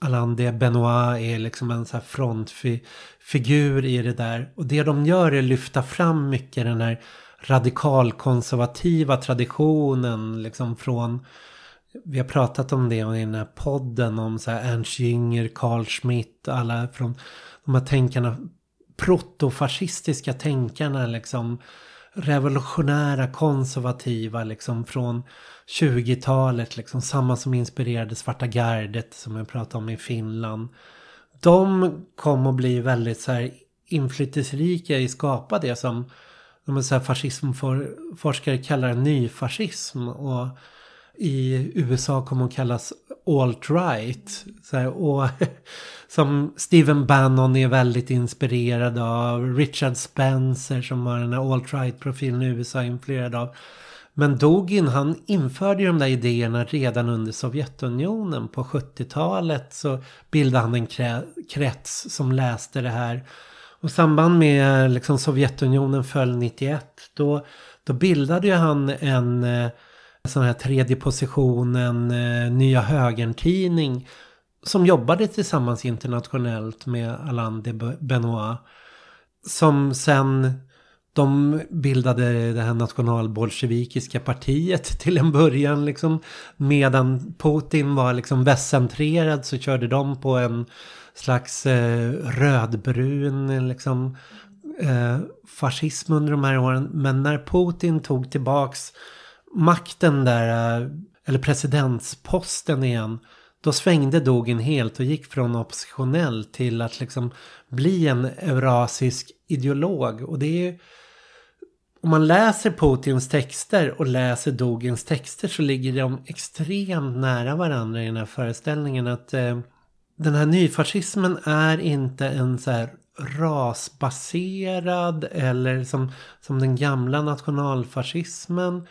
Alain de Benoit är liksom en så här frontfigur i det där. Och det de gör är att lyfta fram mycket den här radikalkonservativa traditionen liksom från vi har pratat om det i den här podden om så här Ernst Jünger, Carl Schmitt, alla från de här tänkarna, protofascistiska tänkarna liksom revolutionära konservativa liksom från 20-talet, liksom samma som inspirerade Svarta gardet som jag pratade om i Finland. De kom att bli väldigt så här inflytelserika i skapa det som de så här fascismforskare kallar nyfascism. Och i USA kommer att kallas alt-right. Och som Stephen Bannon är väldigt inspirerad av. Richard Spencer som har den här alt-right-profilen i USA är influerad av. Men Dogin han införde ju de där idéerna redan under Sovjetunionen. På 70-talet så bildade han en krets som läste det här. Och i samband med liksom Sovjetunionen föll 91 då, då bildade ju han en eh, sån här tredje positionen, eh, Nya Högern-tidning som jobbade tillsammans internationellt med Alain de Benoit. Som sen de bildade det här nationalbolsjevikiska partiet till en början liksom. Medan Putin var liksom västcentrerad så körde de på en slags eh, rödbrun liksom eh, fascism under de här åren. Men när Putin tog tillbaks makten där, eh, eller presidentsposten igen. Då svängde Dugin helt och gick från oppositionell till att liksom bli en eurasisk ideolog. Och det är om man läser Putins texter och läser Dugins texter så ligger de extremt nära varandra i den här föreställningen att eh, den här nyfascismen är inte en så här rasbaserad eller som, som den gamla nationalfascismen.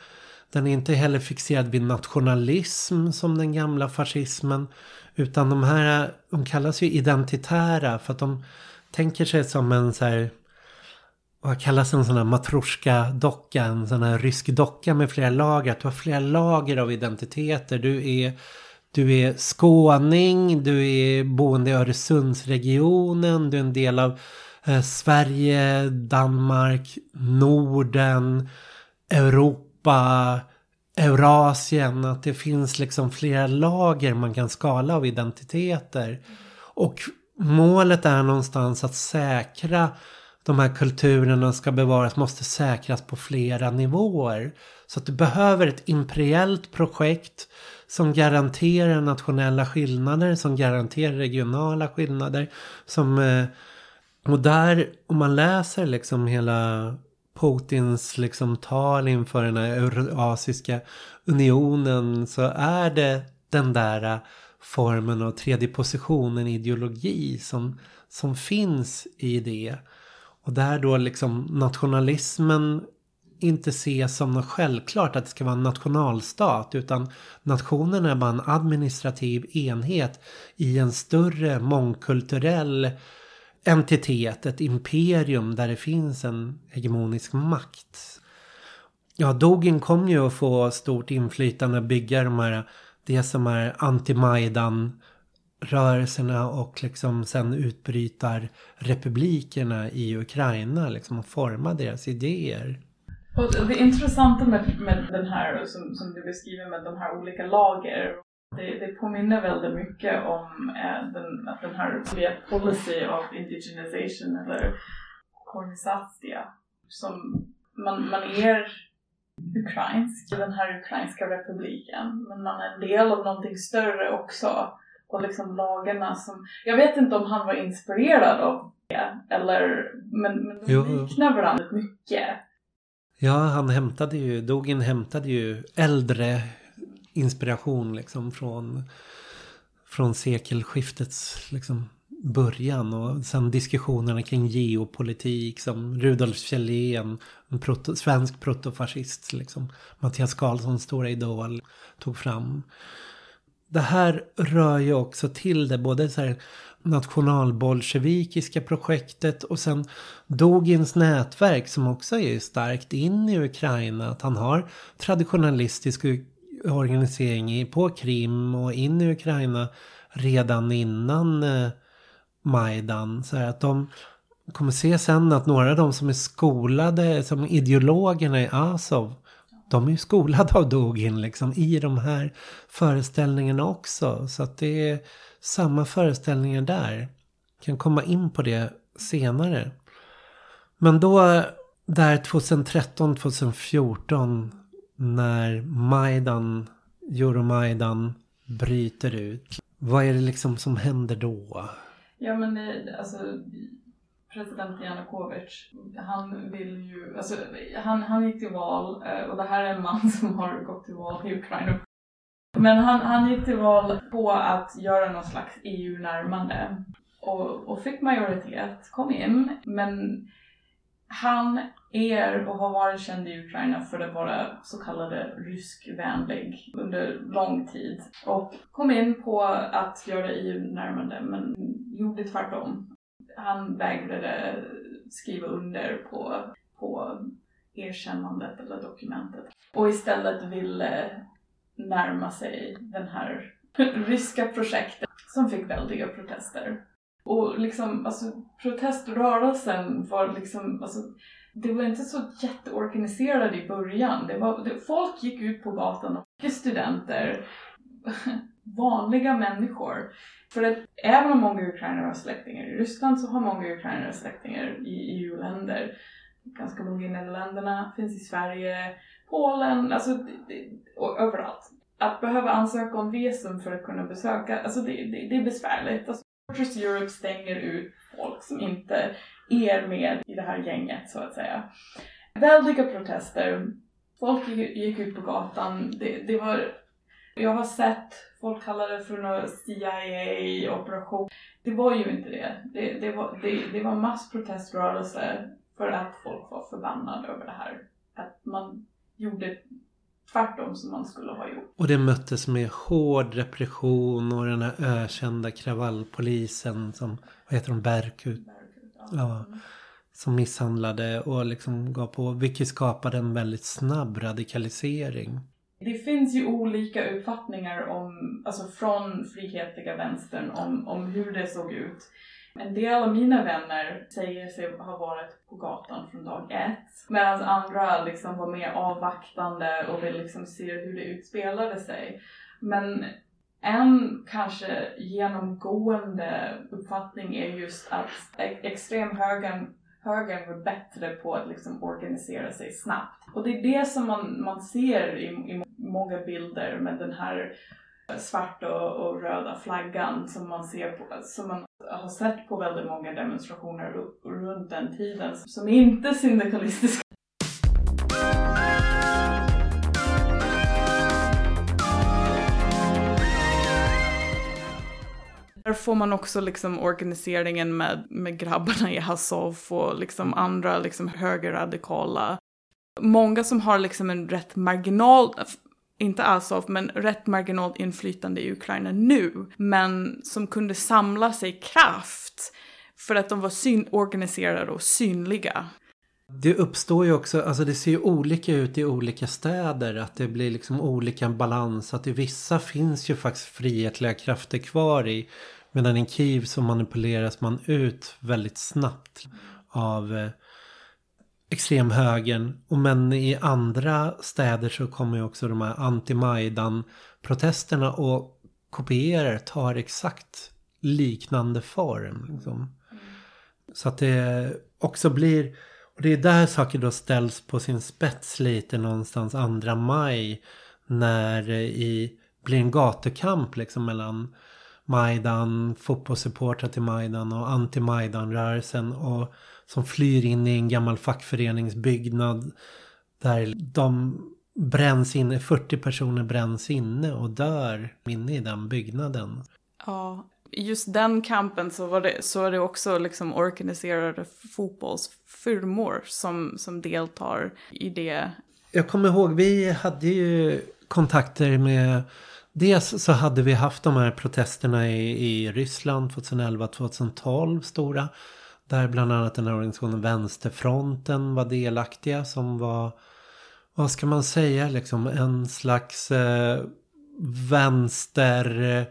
Den är inte heller fixerad vid nationalism som den gamla fascismen. Utan de här, de kallas ju identitära för att de tänker sig som en så här vad kallas en sån här matroska-docka, en sån här rysk docka med flera lager. Att du har flera lager av identiteter. Du är, du är skåning, du är boende i Öresundsregionen, du är en del av eh, Sverige, Danmark, Norden, Europa, Eurasien. Att det finns liksom flera lager man kan skala av identiteter. Och målet är någonstans att säkra de här kulturerna ska bevaras måste säkras på flera nivåer. Så att du behöver ett imperiellt projekt som garanterar nationella skillnader, som garanterar regionala skillnader. Som, eh, och där, om man läser liksom hela Putins liksom tal inför den här Eurasiska unionen så är det den där formen av tredje positionen ideologi som, som finns i det. Och där då liksom nationalismen inte ses som något självklart att det ska vara en nationalstat utan nationen är bara en administrativ enhet i en större mångkulturell entitet, ett imperium där det finns en hegemonisk makt. Ja, Dogin kom ju att få stort inflytande att bygga de här, det som är anti-Majdan rörelserna och liksom sen utbrytar republikerna i Ukraina liksom och forma deras idéer. Och det intressanta med, med den här som, som du beskriver med de här olika lager det, det påminner väldigt mycket om eh, den, att den här policy of indigenization eller kornisatia som man, man är ukrainsk i den här ukrainska republiken men man är en del av någonting större också och liksom lagarna som, jag vet inte om han var inspirerad av det eller men, men de liknar varandra mycket. Ja, han hämtade ju, Dogin hämtade ju äldre inspiration liksom från, från sekelskiftets liksom början och sen diskussionerna kring geopolitik som Rudolf Kjellén, en proto, svensk protofascist liksom, Mattias Karlsson stora idol, tog fram. Det här rör ju också till det, både så här nationalbolsjevikiska projektet och sen Dogins nätverk som också är starkt in i Ukraina. Att han har traditionalistisk organisering på Krim och in i Ukraina redan innan eh, Majdan. Så att de kommer se sen att några av de som är skolade som ideologerna i Azov de är ju skolade av Dogin liksom i de här föreställningarna också. Så att det är samma föreställningar där. Kan komma in på det senare. Men då där 2013, 2014 när Majdan, Euromajdan bryter ut. Vad är det liksom som händer då? Ja men det, alltså president Janukovic, han vill ju, alltså han, han gick till val eh, och det här är en man som har gått till val i Ukraina. Men han, han gick till val på att göra någon slags EU-närmande och, och fick majoritet, kom in, men han är och har varit känd i Ukraina för att vara så kallade ryskvänlig under lång tid och kom in på att göra EU-närmande men gjorde tvärtom. Han vägrade skriva under på, på erkännandet eller dokumentet och istället ville närma sig den här ryska projektet som fick väldiga protester. Och liksom, alltså proteströrelsen var liksom, alltså det var inte så jätteorganiserat i början. Det var, det, folk gick ut på gatan, och studenter, vanliga människor. För att även om många ukrainare har släktingar i Ryssland så har många ukrainare släktingar i EU-länder. Ganska många i Nederländerna, finns i Sverige, Polen, alltså och överallt. Att behöva ansöka om visum för att kunna besöka, alltså det, det, det är besvärligt. Alltså, Fortress Europe stänger ut folk som inte är med i det här gänget så att säga. Väldiga protester. Folk gick ut på gatan. Det, det var, jag har sett folk kalla det för någon CIA-operation. Det var ju inte det. Det, det, var, det, det var massproteströrelse för att folk var förbannade över det här. Att man gjorde tvärtom som man skulle ha gjort. Och det möttes med hård repression och den här ökända kravallpolisen som, vad heter de, Berkut? Berkut ja. ja. Som misshandlade och liksom gav på, vilket skapade en väldigt snabb radikalisering. Det finns ju olika uppfattningar om, alltså från frihetliga vänstern om, om hur det såg ut. En del av mina vänner säger sig ha varit på gatan från dag ett. Medan andra liksom var mer avvaktande och vill liksom se hur det utspelade sig. Men en kanske genomgående uppfattning är just att extremhögern högern var bättre på att liksom organisera sig snabbt. Och det är det som man, man ser i, i många bilder med den här svarta och, och, röda flaggan som man ser på, som man har sett på väldigt många demonstrationer runt den tiden som inte är syndikalistiska Där får man också liksom organiseringen med, med grabbarna i Hasov och liksom andra liksom högerradikala. Många som har liksom en rätt marginal, inte Azov, men rätt marginalt inflytande i Ukraina nu, men som kunde samla sig kraft för att de var syn organiserade och synliga. Det uppstår ju också, alltså det ser ju olika ut i olika städer. Att det blir liksom olika balans. Att i vissa finns ju faktiskt frihetliga krafter kvar i. Medan i Kiev så manipuleras man ut väldigt snabbt av eh, extremhögern. Och men i andra städer så kommer ju också de här anti-Majdan-protesterna och kopierar, tar exakt liknande form. Liksom. Så att det också blir, och det är där saker då ställs på sin spets lite någonstans andra maj. När det i, blir en gatukamp liksom mellan Majdan, fotbollssupportrar till Majdan och anti-Majdan-rörelsen. Och som flyr in i en gammal fackföreningsbyggnad. Där de bränns inne, 40 personer bränns inne och dör inne i den byggnaden. Ja, just den kampen så var det, så är det också liksom organiserade fotbollsfirmor som, som deltar i det. Jag kommer ihåg, vi hade ju kontakter med Dels så hade vi haft de här protesterna i, i Ryssland 2011-2012 stora. Där bland annat den här organisationen Vänsterfronten var delaktiga som var, vad ska man säga, liksom en slags eh, vänster eh,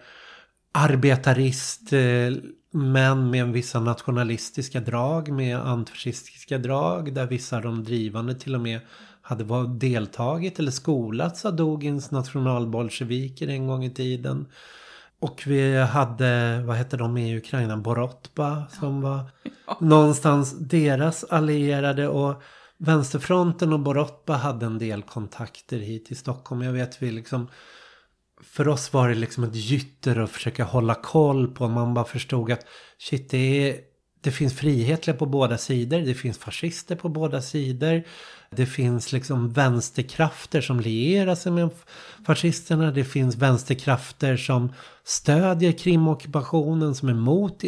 arbetarist eh, men med vissa nationalistiska drag, med antifascistiska drag där vissa av de drivande till och med hade var deltagit eller skolats av Dogins nationalbolsjeviker en gång i tiden. Och vi hade, vad hette de i Ukraina, Borotba som var ja. någonstans deras allierade och Vänsterfronten och Borotba hade en del kontakter hit till Stockholm. Jag vet vi liksom för oss var det liksom ett gytter att försöka hålla koll på. Man bara förstod att shit, det, är, det finns frihetliga på båda sidor. Det finns fascister på båda sidor. Det finns liksom vänsterkrafter som lierar sig med fascisterna. Det finns vänsterkrafter som stödjer krimockupationen, som är emot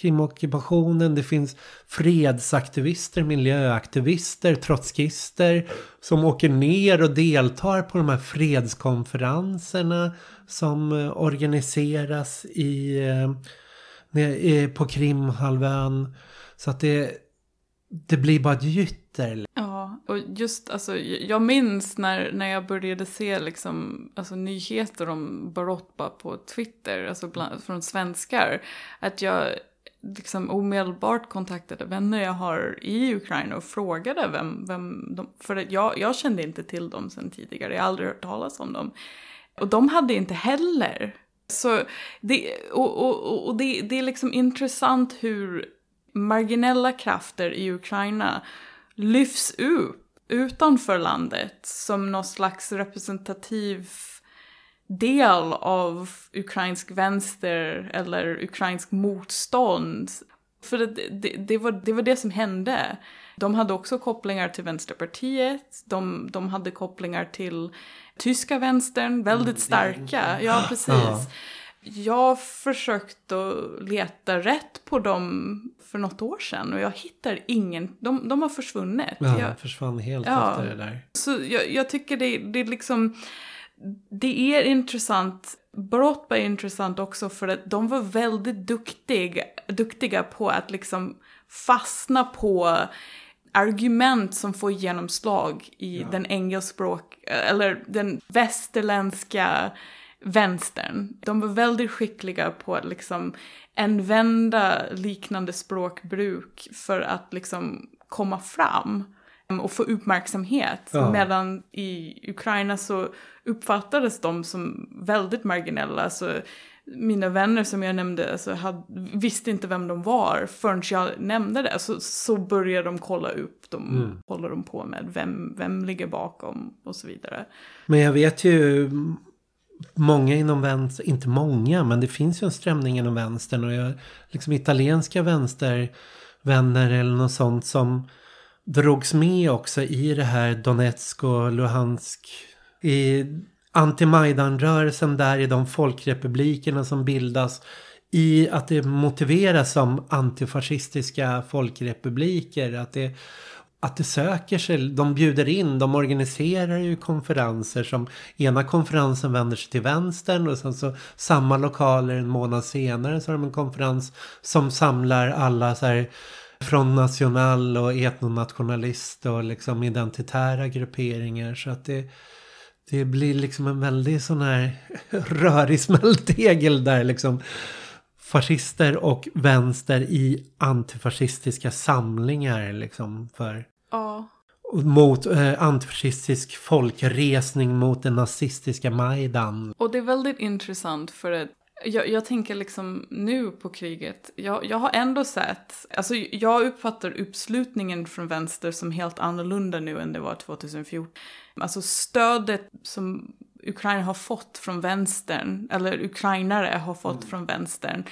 krimockupationen. Det finns fredsaktivister, miljöaktivister, trotskister som åker ner och deltar på de här fredskonferenserna som eh, organiseras i, eh, på Krimhalvön. Så att det, det blir bara ett gytter. Ja, och just alltså, jag minns när, när jag började se liksom, alltså, nyheter om Barotba på Twitter, alltså bland, från svenskar, att jag liksom omedelbart kontaktade vänner jag har i Ukraina och frågade vem, vem de, för jag, jag kände inte till dem sedan tidigare, jag har aldrig hört talas om dem. Och de hade inte heller. Så det, och, och, och det, det är liksom intressant hur marginella krafter i Ukraina lyfts upp utanför landet som någon slags representativ del av ukrainsk vänster eller ukrainsk motstånd. För det, det, det, var, det var det som hände. De hade också kopplingar till Vänsterpartiet, de, de hade kopplingar till tyska vänstern, väldigt mm, starka. Ja, precis. Jag försökte leta rätt på dem för något år sedan och jag hittar ingen, de, de har försvunnit. Ja, jag, försvann helt ja, efter det där. Så jag, jag tycker det, det är liksom, det är intressant. Brotba är intressant också för att de var väldigt duktiga, duktiga på att liksom fastna på argument som får genomslag i ja. den engelskspråk, eller den västerländska vänstern. De var väldigt skickliga på att liksom använda liknande språkbruk för att liksom komma fram. och få uppmärksamhet. Ja. Medan i Ukraina så uppfattades de som väldigt marginella. Alltså, mina vänner som jag nämnde alltså, hade, visste inte vem de var förrän jag nämnde det. Så, så började de kolla upp, de Mm. håller de på med, vem, vem ligger bakom och så vidare. Men jag vet ju många inom vänster, inte många, men det finns ju en strömning inom vänstern och jag, liksom italienska vänstervänner eller något sånt som drogs med också i det här Donetsk och Luhansk i anti-Majdan-rörelsen där i de folkrepublikerna som bildas i att det motiveras som antifascistiska folkrepubliker. Att det, att det söker sig, de bjuder in, de organiserar ju konferenser som ena konferensen vänder sig till vänstern och sen så samma lokaler en månad senare så har de en konferens som samlar alla så här från national och etnonationalist och liksom identitära grupperingar så att det det blir liksom en väldigt sån här rörig smältdegel där liksom fascister och vänster i antifascistiska samlingar liksom för Ja. mot eh, antifascistisk folkresning mot den nazistiska Majdan. Och det är väldigt intressant för att jag, jag tänker liksom nu på kriget, jag, jag har ändå sett, alltså jag uppfattar uppslutningen från vänster som helt annorlunda nu än det var 2014. Alltså stödet som Ukraina har fått från vänstern, eller ukrainare har fått från vänstern,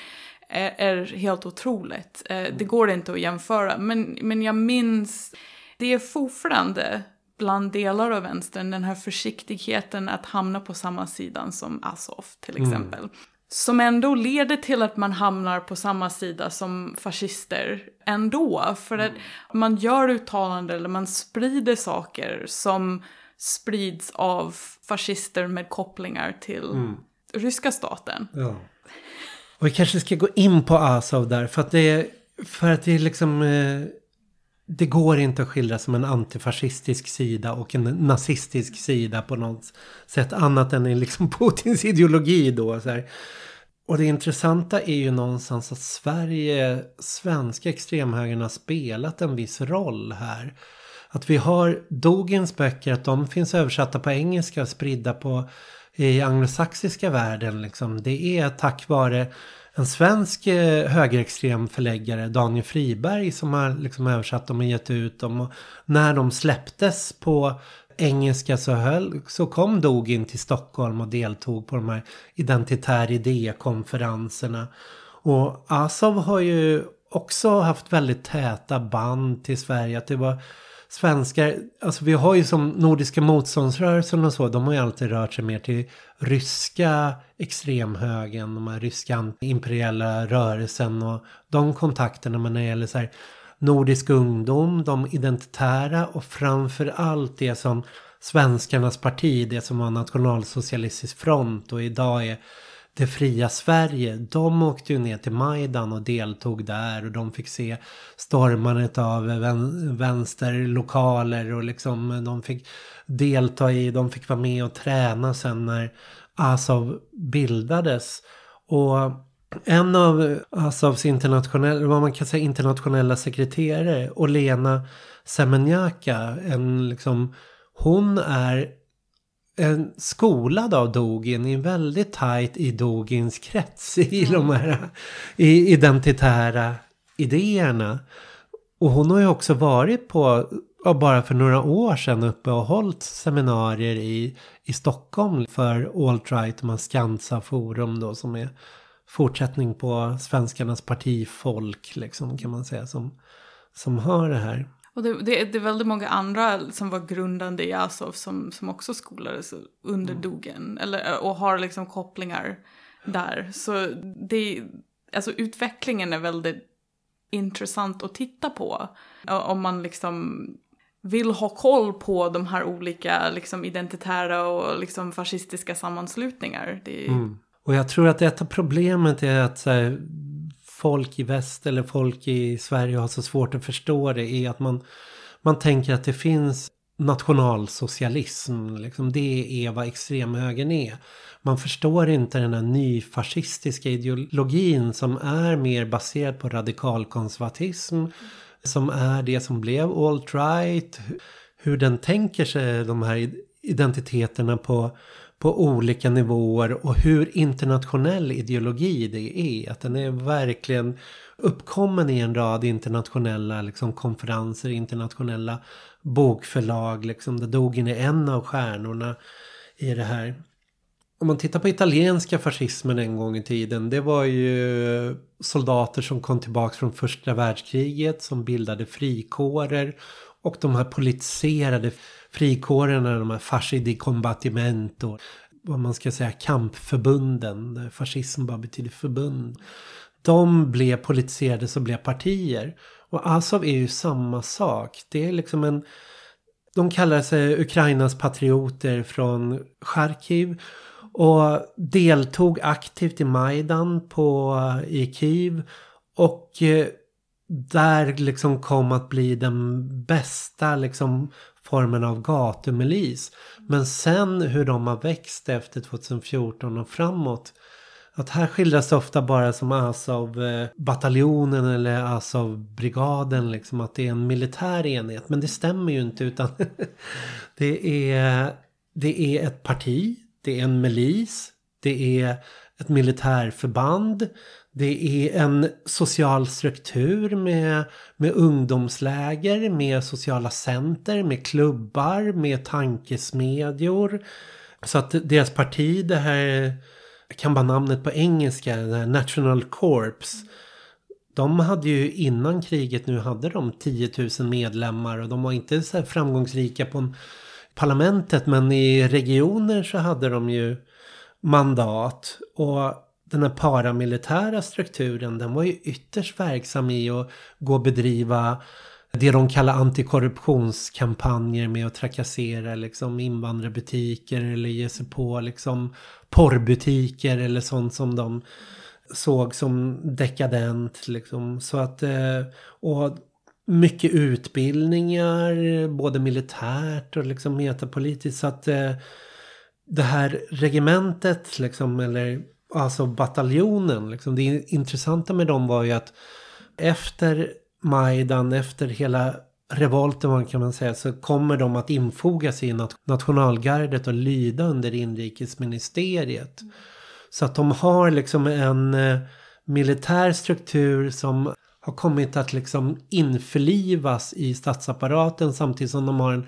är, är helt otroligt. Eh, Det går inte att jämföra, men, men jag minns, det är fortfarande bland delar av vänstern, den här försiktigheten att hamna på samma sidan som Azov till exempel. Som ändå leder till att man hamnar på samma sida som fascister ändå. För att man gör uttalanden eller man sprider saker som sprids av fascister med kopplingar till ryska staten. Ja. Och vi kanske ska gå in på Azov där för att det är, för att det är liksom eh, det går inte att skildra som en antifascistisk sida och en nazistisk sida på något sätt annat än i liksom Putins ideologi då. Så här. Och det intressanta är ju någonstans att Sverige, svenska extremhögern har spelat en viss roll här. Att vi har Dogens böcker, att de finns översatta på engelska och spridda på i anglosaxiska världen. Liksom. Det är tack vare en svensk eh, högerextrem förläggare, Daniel Friberg, som har liksom översatt dem och gett ut dem. Och när de släpptes på engelska så, höll, så kom Dogin till Stockholm och deltog på de här identitär idékonferenserna. Och Azov har ju också haft väldigt täta band till Sverige. Att det var svenskar, alltså vi har ju som Nordiska motståndsrörelsen och så, de har ju alltid rört sig mer till ryska extremhögen, de här ryska imperiella rörelsen och de kontakterna. Men när det gäller så här Nordisk ungdom, de identitära och framför allt det som svenskarnas parti, det som var nationalsocialistisk front och idag är det fria Sverige. De åkte ju ner till Majdan och deltog där och de fick se stormandet av vänsterlokaler och liksom de fick delta i, de fick vara med och träna sen när Azov bildades. Och en av Azovs internationella, vad man kan säga internationella sekreterare, Olena Semenjaka, en liksom, hon är en skolad av Dogin, är väldigt tajt i Dogins krets i de här i identitära idéerna. Och hon har ju också varit på, bara för några år sedan uppe och hållit seminarier i, i Stockholm för alt-right, de här Skansa forum då som är fortsättning på svenskarnas partifolk liksom kan man säga som, som har det här. Och det, det, det är väldigt många andra som var grundande i Azov som, som också skolades under Mm. dogen. Eller, och har liksom kopplingar där. Så det, alltså utvecklingen är väldigt intressant att titta på. Om man liksom vill ha koll på de här olika liksom identitära och liksom fascistiska sammanslutningar. Det, Mm. Och jag tror att ett av problemet är att så här, folk i väst eller folk i Sverige har så svårt att förstå det är att man, man tänker att det finns nationalsocialism. Liksom det är vad extremhögern är. Man förstår inte den här nyfascistiska ideologin som är mer baserad på radikalkonservatism. som är det som blev alt-right. Hur den tänker sig de här identiteterna på, på olika nivåer och hur internationell ideologi det är. Att den är verkligen uppkommen i en rad internationella liksom, konferenser, internationella bokförlag. Liksom. Det dog in i en av stjärnorna i det här. Om man tittar på italienska fascismen en gång i tiden. Det var ju soldater som kom tillbaka från första världskriget som bildade frikårer. Och de här politiserade frikårerna, de här fasci di combattimento. Vad man ska säga kampförbunden. Fascism bara betyder förbund. De blev politiserade så blev partier. Och Azov är ju samma sak. Det är liksom en... De kallar sig Ukrainas patrioter från Charkiv. Och deltog aktivt i Majdan på, i Kiev. Och eh, där liksom kom att bli den bästa liksom formen av gatumilis. Men sen hur de har växt efter 2014 och framåt. Att här skildras det ofta bara som Azov-bataljonen eh, eller Azov-brigaden. Liksom att det är en militär enhet. Men det stämmer ju inte utan det, är, det är ett parti. Det är en milis. Det är ett militärförband. Det är en social struktur med, med ungdomsläger, med sociala center, med klubbar, med tankesmedjor. Så att deras parti, det här, jag kan bara namnet på engelska, National Corps. De hade ju innan kriget nu hade de 10 000 medlemmar och de var inte så framgångsrika på parlamentet men i regioner så hade de ju mandat. Och den här paramilitära strukturen den var ju ytterst verksam i att gå och bedriva det de kallar antikorruptionskampanjer med att trakassera liksom invandrarbutiker eller ge sig på liksom porrbutiker eller sånt som de såg som dekadent liksom. Så att, eh, och mycket utbildningar, både militärt och liksom metapolitiskt. Så att eh, det här regementet liksom, eller alltså bataljonen. Liksom. Det intressanta med dem var ju att efter Majdan, efter hela revolten kan man säga, så kommer de att infoga sig i nationalgardet och lyda under inrikesministeriet. Så att de har liksom en eh, militär struktur som har kommit att liksom införlivas i statsapparaten samtidigt som de har en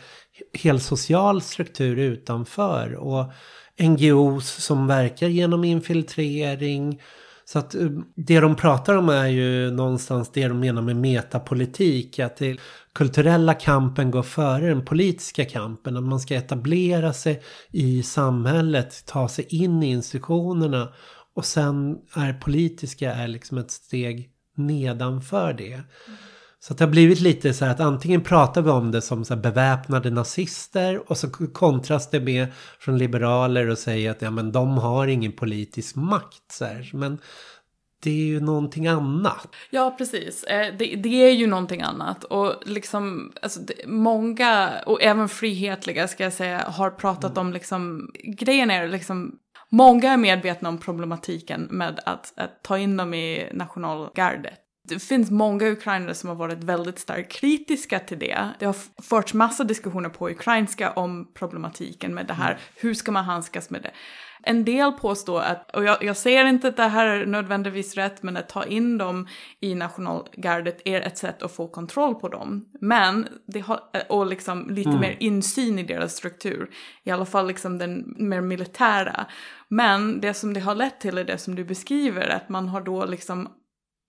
hel social struktur utanför. Och NGOs som verkar genom infiltrering. Så att eh, det de pratar om är ju någonstans det de menar med metapolitik. Att det kulturella kampen går före den politiska kampen. Att man ska etablera sig i samhället, ta sig in i institutionerna. Och sen är politiska är liksom ett steg nedanför det. Så det har blivit lite så här att antingen pratar vi om det som så beväpnade nazister och så kontras det med från liberaler och säger att ja, men de har ingen politisk makt. Så här. Men det är ju någonting annat. Ja, precis. Eh, det, det är ju någonting annat. Och liksom, alltså, det, många, och även frihetliga ska jag säga, har pratat mm. om liksom, grejen är liksom, många är medvetna om problematiken med att, att ta in dem i nationalgardet det finns många ukrainare som har varit väldigt starkt kritiska till det. Det har förts massa diskussioner på ukrainska om problematiken med det här. Mm. Hur ska man handskas med det? En del påstår att, och jag, jag säger inte att det här är nödvändigtvis rätt, men att ta in dem i nationalgardet är ett sätt att få kontroll på dem. Men, det har, och liksom lite mm. mer insyn i deras struktur. I alla fall liksom den mer militära. Men det som det har lett till är det som du beskriver, att man har då liksom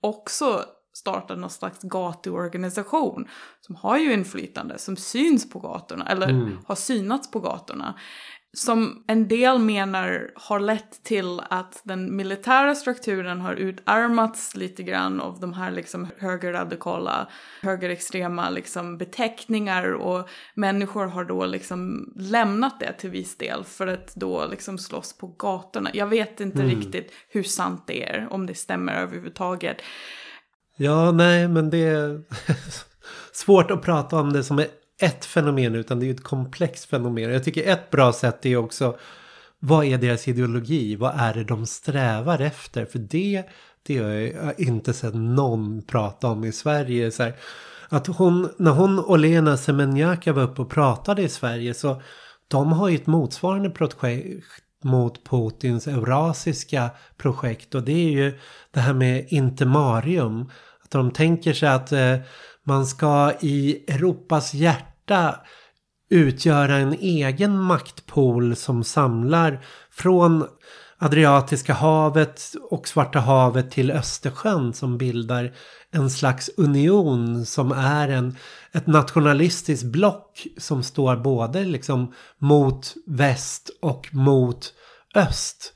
också startat någon slags gatuorganisation som har ju inflytande, som syns på gatorna, eller mm. har synats på gatorna. Som en del menar har lett till att den militära strukturen har utarmats lite grann av de här liksom högerradikala, högerextrema liksom beteckningar och människor har då liksom lämnat det till viss del för att då liksom slåss på gatorna. Jag vet inte mm. riktigt hur sant det är, om det stämmer överhuvudtaget. Ja, nej, men det är svårt att prata om det som är ett fenomen utan det är ju ett komplext fenomen. Jag tycker ett bra sätt är också vad är deras ideologi? Vad är det de strävar efter? För det, det har jag inte sett någon prata om i Sverige. Så här, Att hon, när hon och Lena Semenjaka var uppe och pratade i Sverige så de har ju ett motsvarande projekt mot Putins eurasiska projekt och det är ju det här med intermarium. Att de tänker sig att eh, man ska i Europas hjärta utgöra en egen maktpool som samlar från Adriatiska havet och Svarta havet till Östersjön som bildar en slags union som är en, ett nationalistiskt block som står både liksom mot väst och mot öst.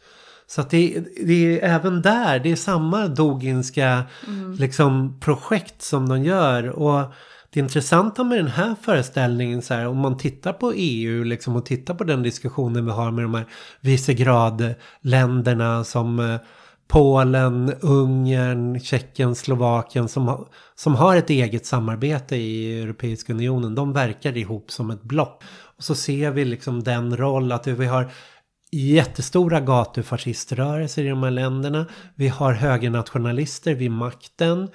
Så att det, det är även där, det är samma doginska mm. liksom, projekt som de gör. Och det intressanta med den här föreställningen, så här, om man tittar på EU liksom, och tittar på den diskussionen vi har med de här Visegrad-länderna som eh, Polen, Ungern, Tjeckien, Slovakien som, som har ett eget samarbete i Europeiska unionen. De verkar ihop som ett block. Och så ser vi liksom den roll att vi har jättestora gatufasciströrelser i de här länderna. Vi har högernationalister vid makten.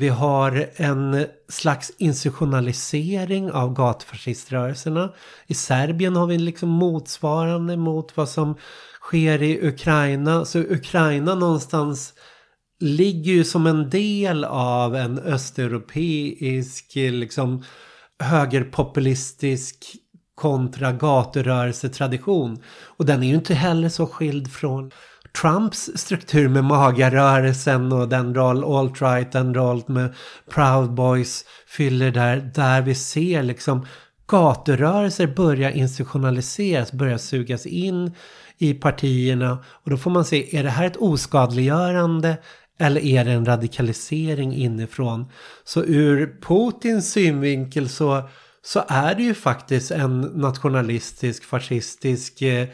Vi har en slags institutionalisering av gatufasciströrelserna. I Serbien har vi liksom motsvarande mot vad som sker i Ukraina. Så Ukraina någonstans ligger ju som en del av en östeuropeisk liksom högerpopulistisk kontra gaturörelsetradition. Och den är ju inte heller så skild från Trumps struktur med magarörelsen och den roll alt-right, den roll med Proud Boys fyller där, där vi ser liksom gaturörelser börja institutionaliseras, börja sugas in i partierna. Och då får man se, är det här ett oskadliggörande eller är det en radikalisering inifrån? Så ur Putins synvinkel så, så är det ju faktiskt en nationalistisk, fascistisk eh,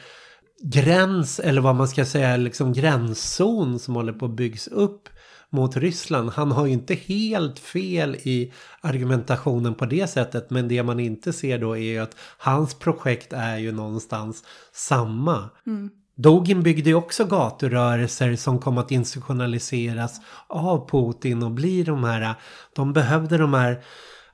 gräns eller vad man ska säga, liksom gränszon som håller på att byggs upp mot Ryssland. Han har ju inte helt fel i argumentationen på det sättet. Men det man inte ser då är ju att hans projekt är ju någonstans samma. Mm. Dogin byggde ju också gaturörelser som kom att institutionaliseras av Putin och bli de här, de behövde de här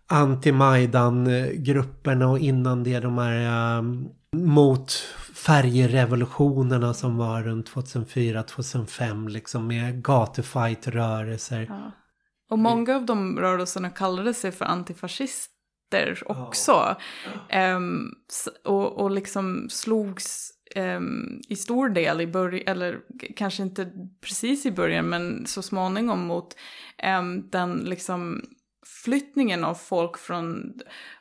anti-Majdan-grupperna och innan det de här um, mot färgrevolutionerna som var runt 2004-2005 liksom med gatufight-rörelser. Ja. Och många av de rörelserna kallade sig för antifascister också. Ja. Um, och, och liksom slogs um, i stor del i början, eller kanske inte precis i början men så småningom mot um, den liksom flyttningen av folk från,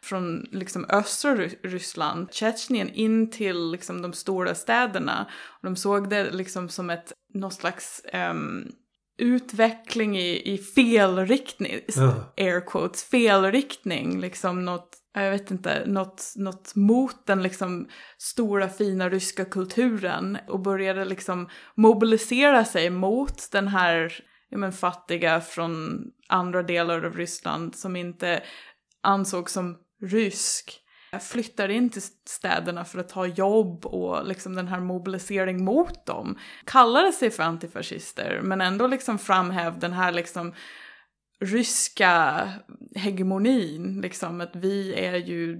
från liksom östra Ryssland, Tjetjenien, in till liksom de stora städerna. Och de såg det liksom som ett, någon slags um, utveckling i, i fel riktning, uh. air quotes, fel riktning, liksom något, jag vet inte, något, något mot den liksom stora fina ryska kulturen och började liksom mobilisera sig mot den här ja, men, fattiga från andra delar av Ryssland som inte ansågs som rysk flyttar in till städerna för att ta jobb och liksom den här mobilisering mot dem. Kallade sig för antifascister men ändå liksom framhäv den här liksom ryska hegemonin, liksom att vi är ju...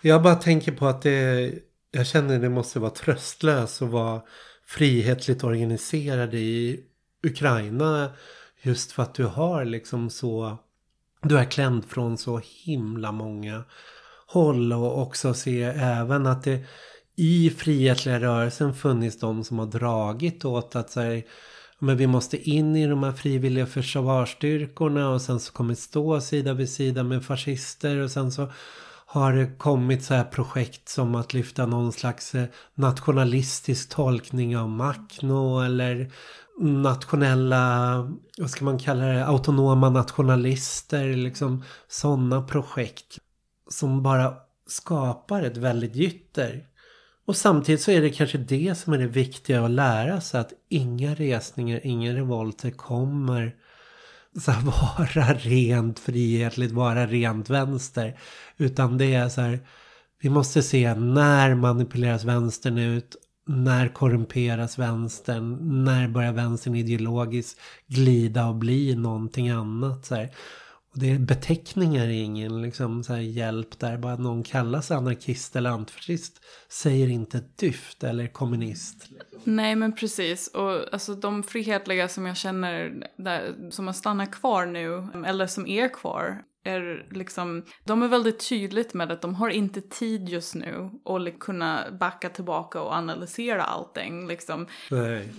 Jag bara tänker på att det, jag känner det måste vara tröstlöst att vara frihetligt organiserad i Ukraina just för att du har liksom så du är klämd från så himla många håll och också se även att det i frihetliga rörelsen funnits de som har dragit åt att säga men vi måste in i de här frivilliga försvarsstyrkorna och sen så kommer stå sida vid sida med fascister och sen så har det kommit så här projekt som att lyfta någon slags eh, nationalistisk tolkning av Makno eller nationella, vad ska man kalla det, autonoma nationalister, liksom sådana projekt som bara skapar ett väldigt gytter. Och samtidigt så är det kanske det som är det viktiga att lära sig att inga resningar, inga revolter kommer så här, vara rent frihetligt, vara rent vänster. Utan det är så här, vi måste se när manipuleras vänstern ut när korrumperas vänstern? När börjar vänstern ideologiskt glida och bli någonting annat? Så här. Och det är beteckningar är ingen liksom så här hjälp där. Bara någon kallas anarkist eller antifascist säger inte dyft eller kommunist. Nej men precis. Och alltså de frihetliga som jag känner där, som har stannat kvar nu, eller som är kvar, är liksom, de är väldigt tydligt med att de har inte tid just nu att kunna backa tillbaka och analysera allting. Liksom.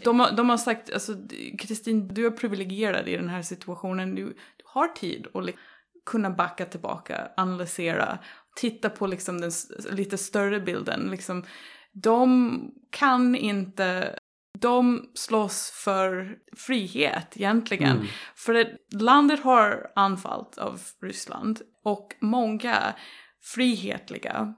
De, har, de har sagt, alltså Kristin, du är privilegierad i den här situationen. Du, du har tid att liksom kunna backa tillbaka, analysera, titta på liksom den lite större bilden. Liksom, de kan inte de slåss för frihet egentligen. Mm. För att landet har anfallt av Ryssland och många frihetliga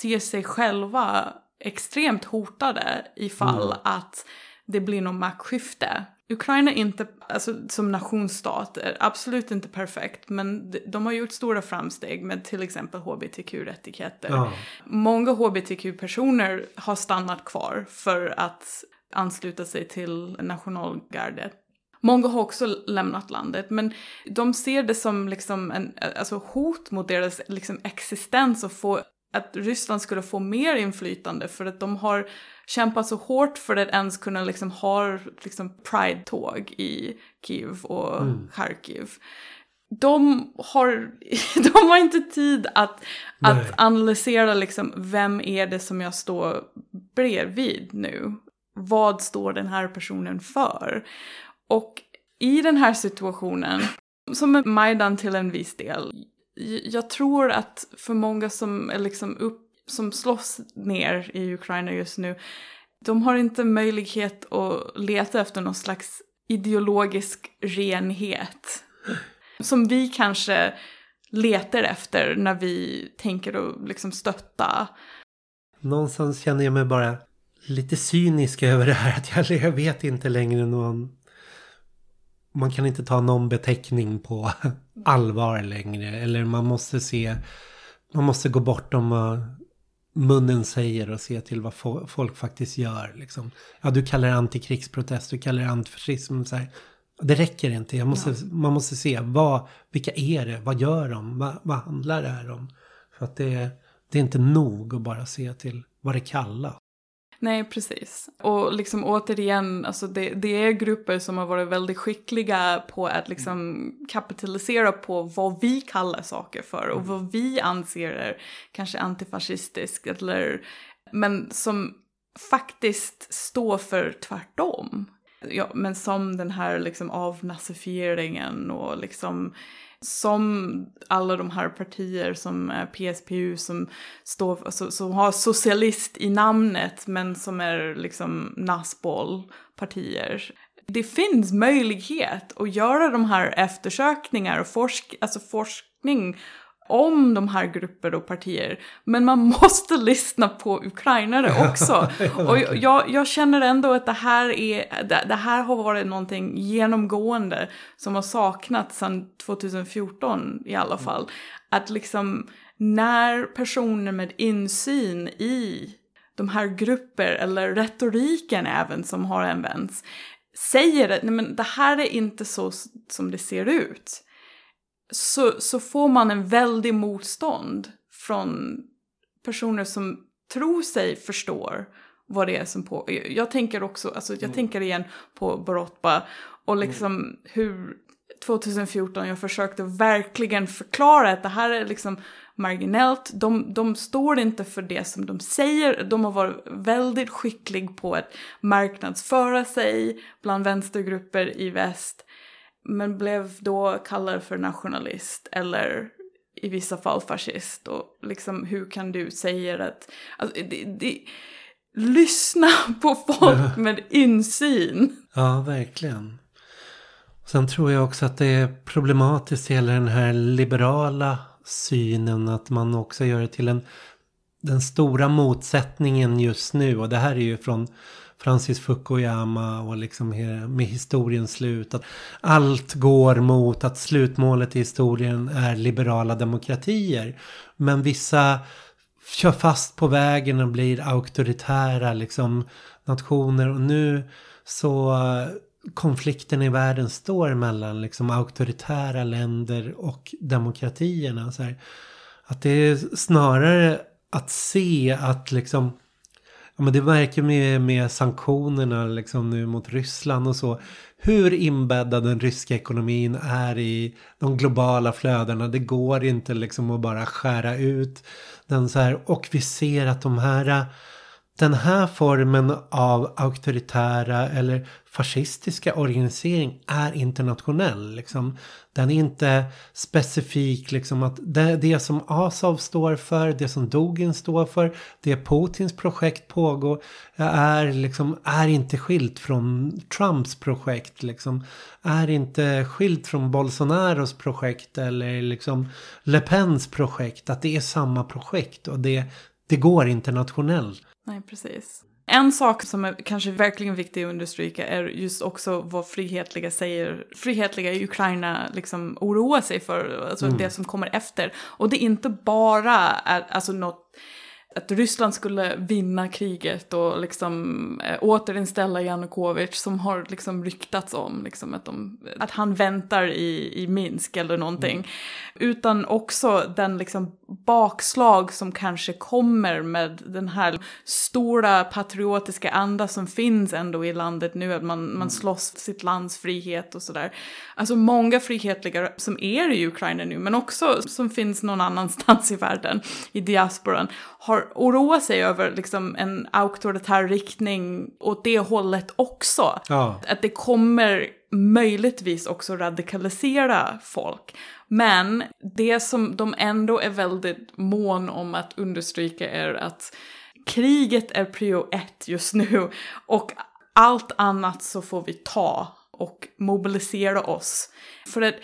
ser sig själva extremt hotade ifall mm. att det blir något maktskifte. Ukraina är inte, alltså som nationsstat, är absolut inte perfekt, men de har gjort stora framsteg med till exempel hbtq-rättigheter. Ja. Många hbtq-personer har stannat kvar för att ansluta sig till nationalgardet. Många har också lämnat landet, men de ser det som liksom en alltså hot mot deras liksom existens och få, att Ryssland skulle få mer inflytande för att de har kämpat så hårt för att ens kunna liksom ha liksom pride-tåg i Kiev och mm. Kharkiv. De har, de har inte tid att, att analysera liksom vem är det som jag står bredvid nu vad står den här personen för? Och i den här situationen, som är Majdan till en viss del, jag tror att för många som är liksom upp, som slåss ner i Ukraina just nu, de har inte möjlighet att leta efter någon slags ideologisk renhet. Som vi kanske letar efter när vi tänker att liksom stötta. Någonstans känner jag mig bara lite cynisk över det här. Att jag, jag vet inte längre någon... Man kan inte ta någon beteckning på allvar längre. Eller man måste se... Man måste gå bortom vad munnen säger och se till vad folk faktiskt gör. Liksom. Ja, du kallar det antikrigsprotest, du kallar det antifascism. Så här. Det räcker inte. Måste, ja. Man måste se vad, vilka är det, vad gör de, vad, vad handlar det här om? För att det, det är inte nog att bara se till vad det kallas. Nej, precis. Och liksom återigen, alltså det, det, är grupper som har varit väldigt skickliga på att liksom kapitalisera på vad vi kallar saker för och vad vi anser är kanske antifascistiskt eller men som faktiskt står för tvärtom. Ja, men som den här liksom avnazifieringen och liksom som alla de här partier som är PSPU som, står, alltså, som har socialist i namnet men som är liksom nassbollpartier. Det finns möjlighet att göra de här eftersökningar och forsk, alltså forskning om de här grupper och partier. Men man måste lyssna på ukrainare också. och jag, jag, känner ändå att det här, är, det, det, här har varit någonting genomgående som har saknats sedan 2014 i alla fall. Att liksom när personer med insyn i de här grupper eller retoriken även som har använts säger att nej men det här är inte så som det ser ut så, så får man en väldig motstånd från personer som tror sig förstår vad det är som på... Jag tänker också, alltså jag mm. tänker igen på Borotba och mm. liksom mm. hur 2014 jag försökte verkligen förklara att det här är liksom marginellt. De, de står inte för det som de säger. De har varit väldigt skickliga på att marknadsföra sig bland vänstergrupper i väst men blev då kallad för nationalist eller i vissa fall fascist. Och liksom hur kan du säga att... Alltså, det, det, lyssna på folk med insyn. Ja, verkligen. Sen tror jag också att det är problematiskt hela den här liberala synen att man också gör det till en den stora motsättningen just nu och det här är ju från Francis Fukuyama och liksom med historiens slut. Att allt går mot att slutmålet i historien är liberala demokratier. Men vissa kör fast på vägen och blir auktoritära liksom nationer. Och nu så konflikten i världen står mellan liksom auktoritära länder och demokratierna. Så här, att det är snarare att se att liksom Ja men det verkar med, med sanktionerna liksom nu mot Ryssland och så. Hur inbäddad den ryska ekonomin är i de globala flödena. Det går inte liksom att bara skära ut den så här. Och vi ser att de här den här formen av auktoritära eller fascistiska organisering är internationell. Liksom. Den är inte specifik, liksom att det, det som Azov står för, det som Dugin står för, det Putins projekt pågår, eh, är, liksom, är inte skilt från Trumps projekt. Liksom. Är inte skilt från Bolsonaros projekt eller liksom Le Pens projekt. Att det är samma projekt och det, det går internationellt. Nej, precis. En sak som är kanske verkligen viktig att understryka är just också vad frihetliga säger. Frihetliga i Ukraina liksom oroar sig för, alltså mm. det som kommer efter. Och det är inte bara är, alltså något att Ryssland skulle vinna kriget och liksom äh, återinställa Janukovic som har liksom ryktats om liksom att, de, att han väntar i, i Minsk eller någonting. Mm. Utan också den liksom bakslag som kanske kommer med den här stora patriotiska anda som finns ändå i landet nu, att man, man mm. slåss för sitt lands frihet och sådär. Alltså många frihetliga som är i Ukraina nu, men också som finns någon annanstans i världen, i diasporan, har oroat sig över liksom en auktoritär riktning åt det hållet också. Ja. Att det kommer möjligtvis också radikalisera folk. Men det som de ändå är väldigt mån om att understryka är att kriget är prio ett just nu och allt annat så får vi ta och mobilisera oss. För att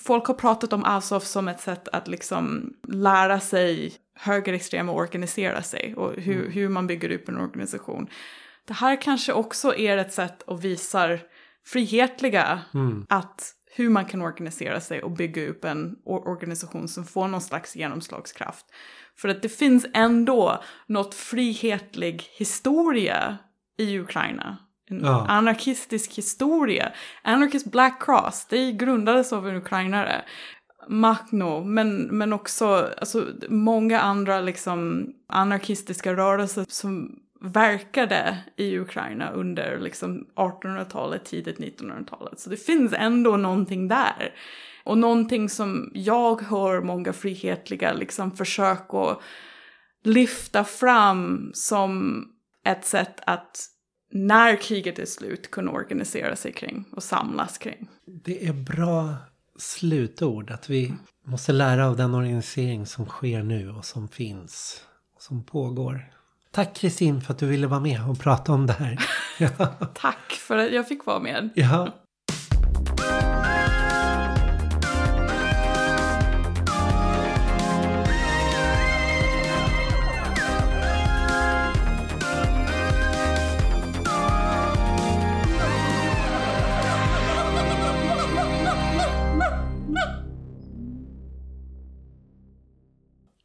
folk har pratat om Azov som ett sätt att liksom lära sig högerextrema organisera sig och hur, mm. hur man bygger upp en organisation. Det här kanske också är ett sätt att visa frihetliga mm. att hur man kan organisera sig och bygga upp en organisation som får någon slags genomslagskraft. För att det finns ändå något frihetlig historia i Ukraina. En ja. anarkistisk historia. Anarchist Black Cross, det grundades av en ukrainare. Machno, men, men också alltså, många andra liksom, anarkistiska rörelser som verkade i Ukraina under liksom 1800-talet, tidigt 1900-talet. Så det finns ändå någonting där. Och någonting som jag hör många frihetliga liksom försöka lyfta fram som ett sätt att när kriget är slut kunna organisera sig kring och samlas kring. Det är bra slutord att vi måste lära av den organisering som sker nu och som finns, och som pågår. Tack Kristin för att du ville vara med och prata om det här. Ja. Tack för att jag fick vara med. Ja.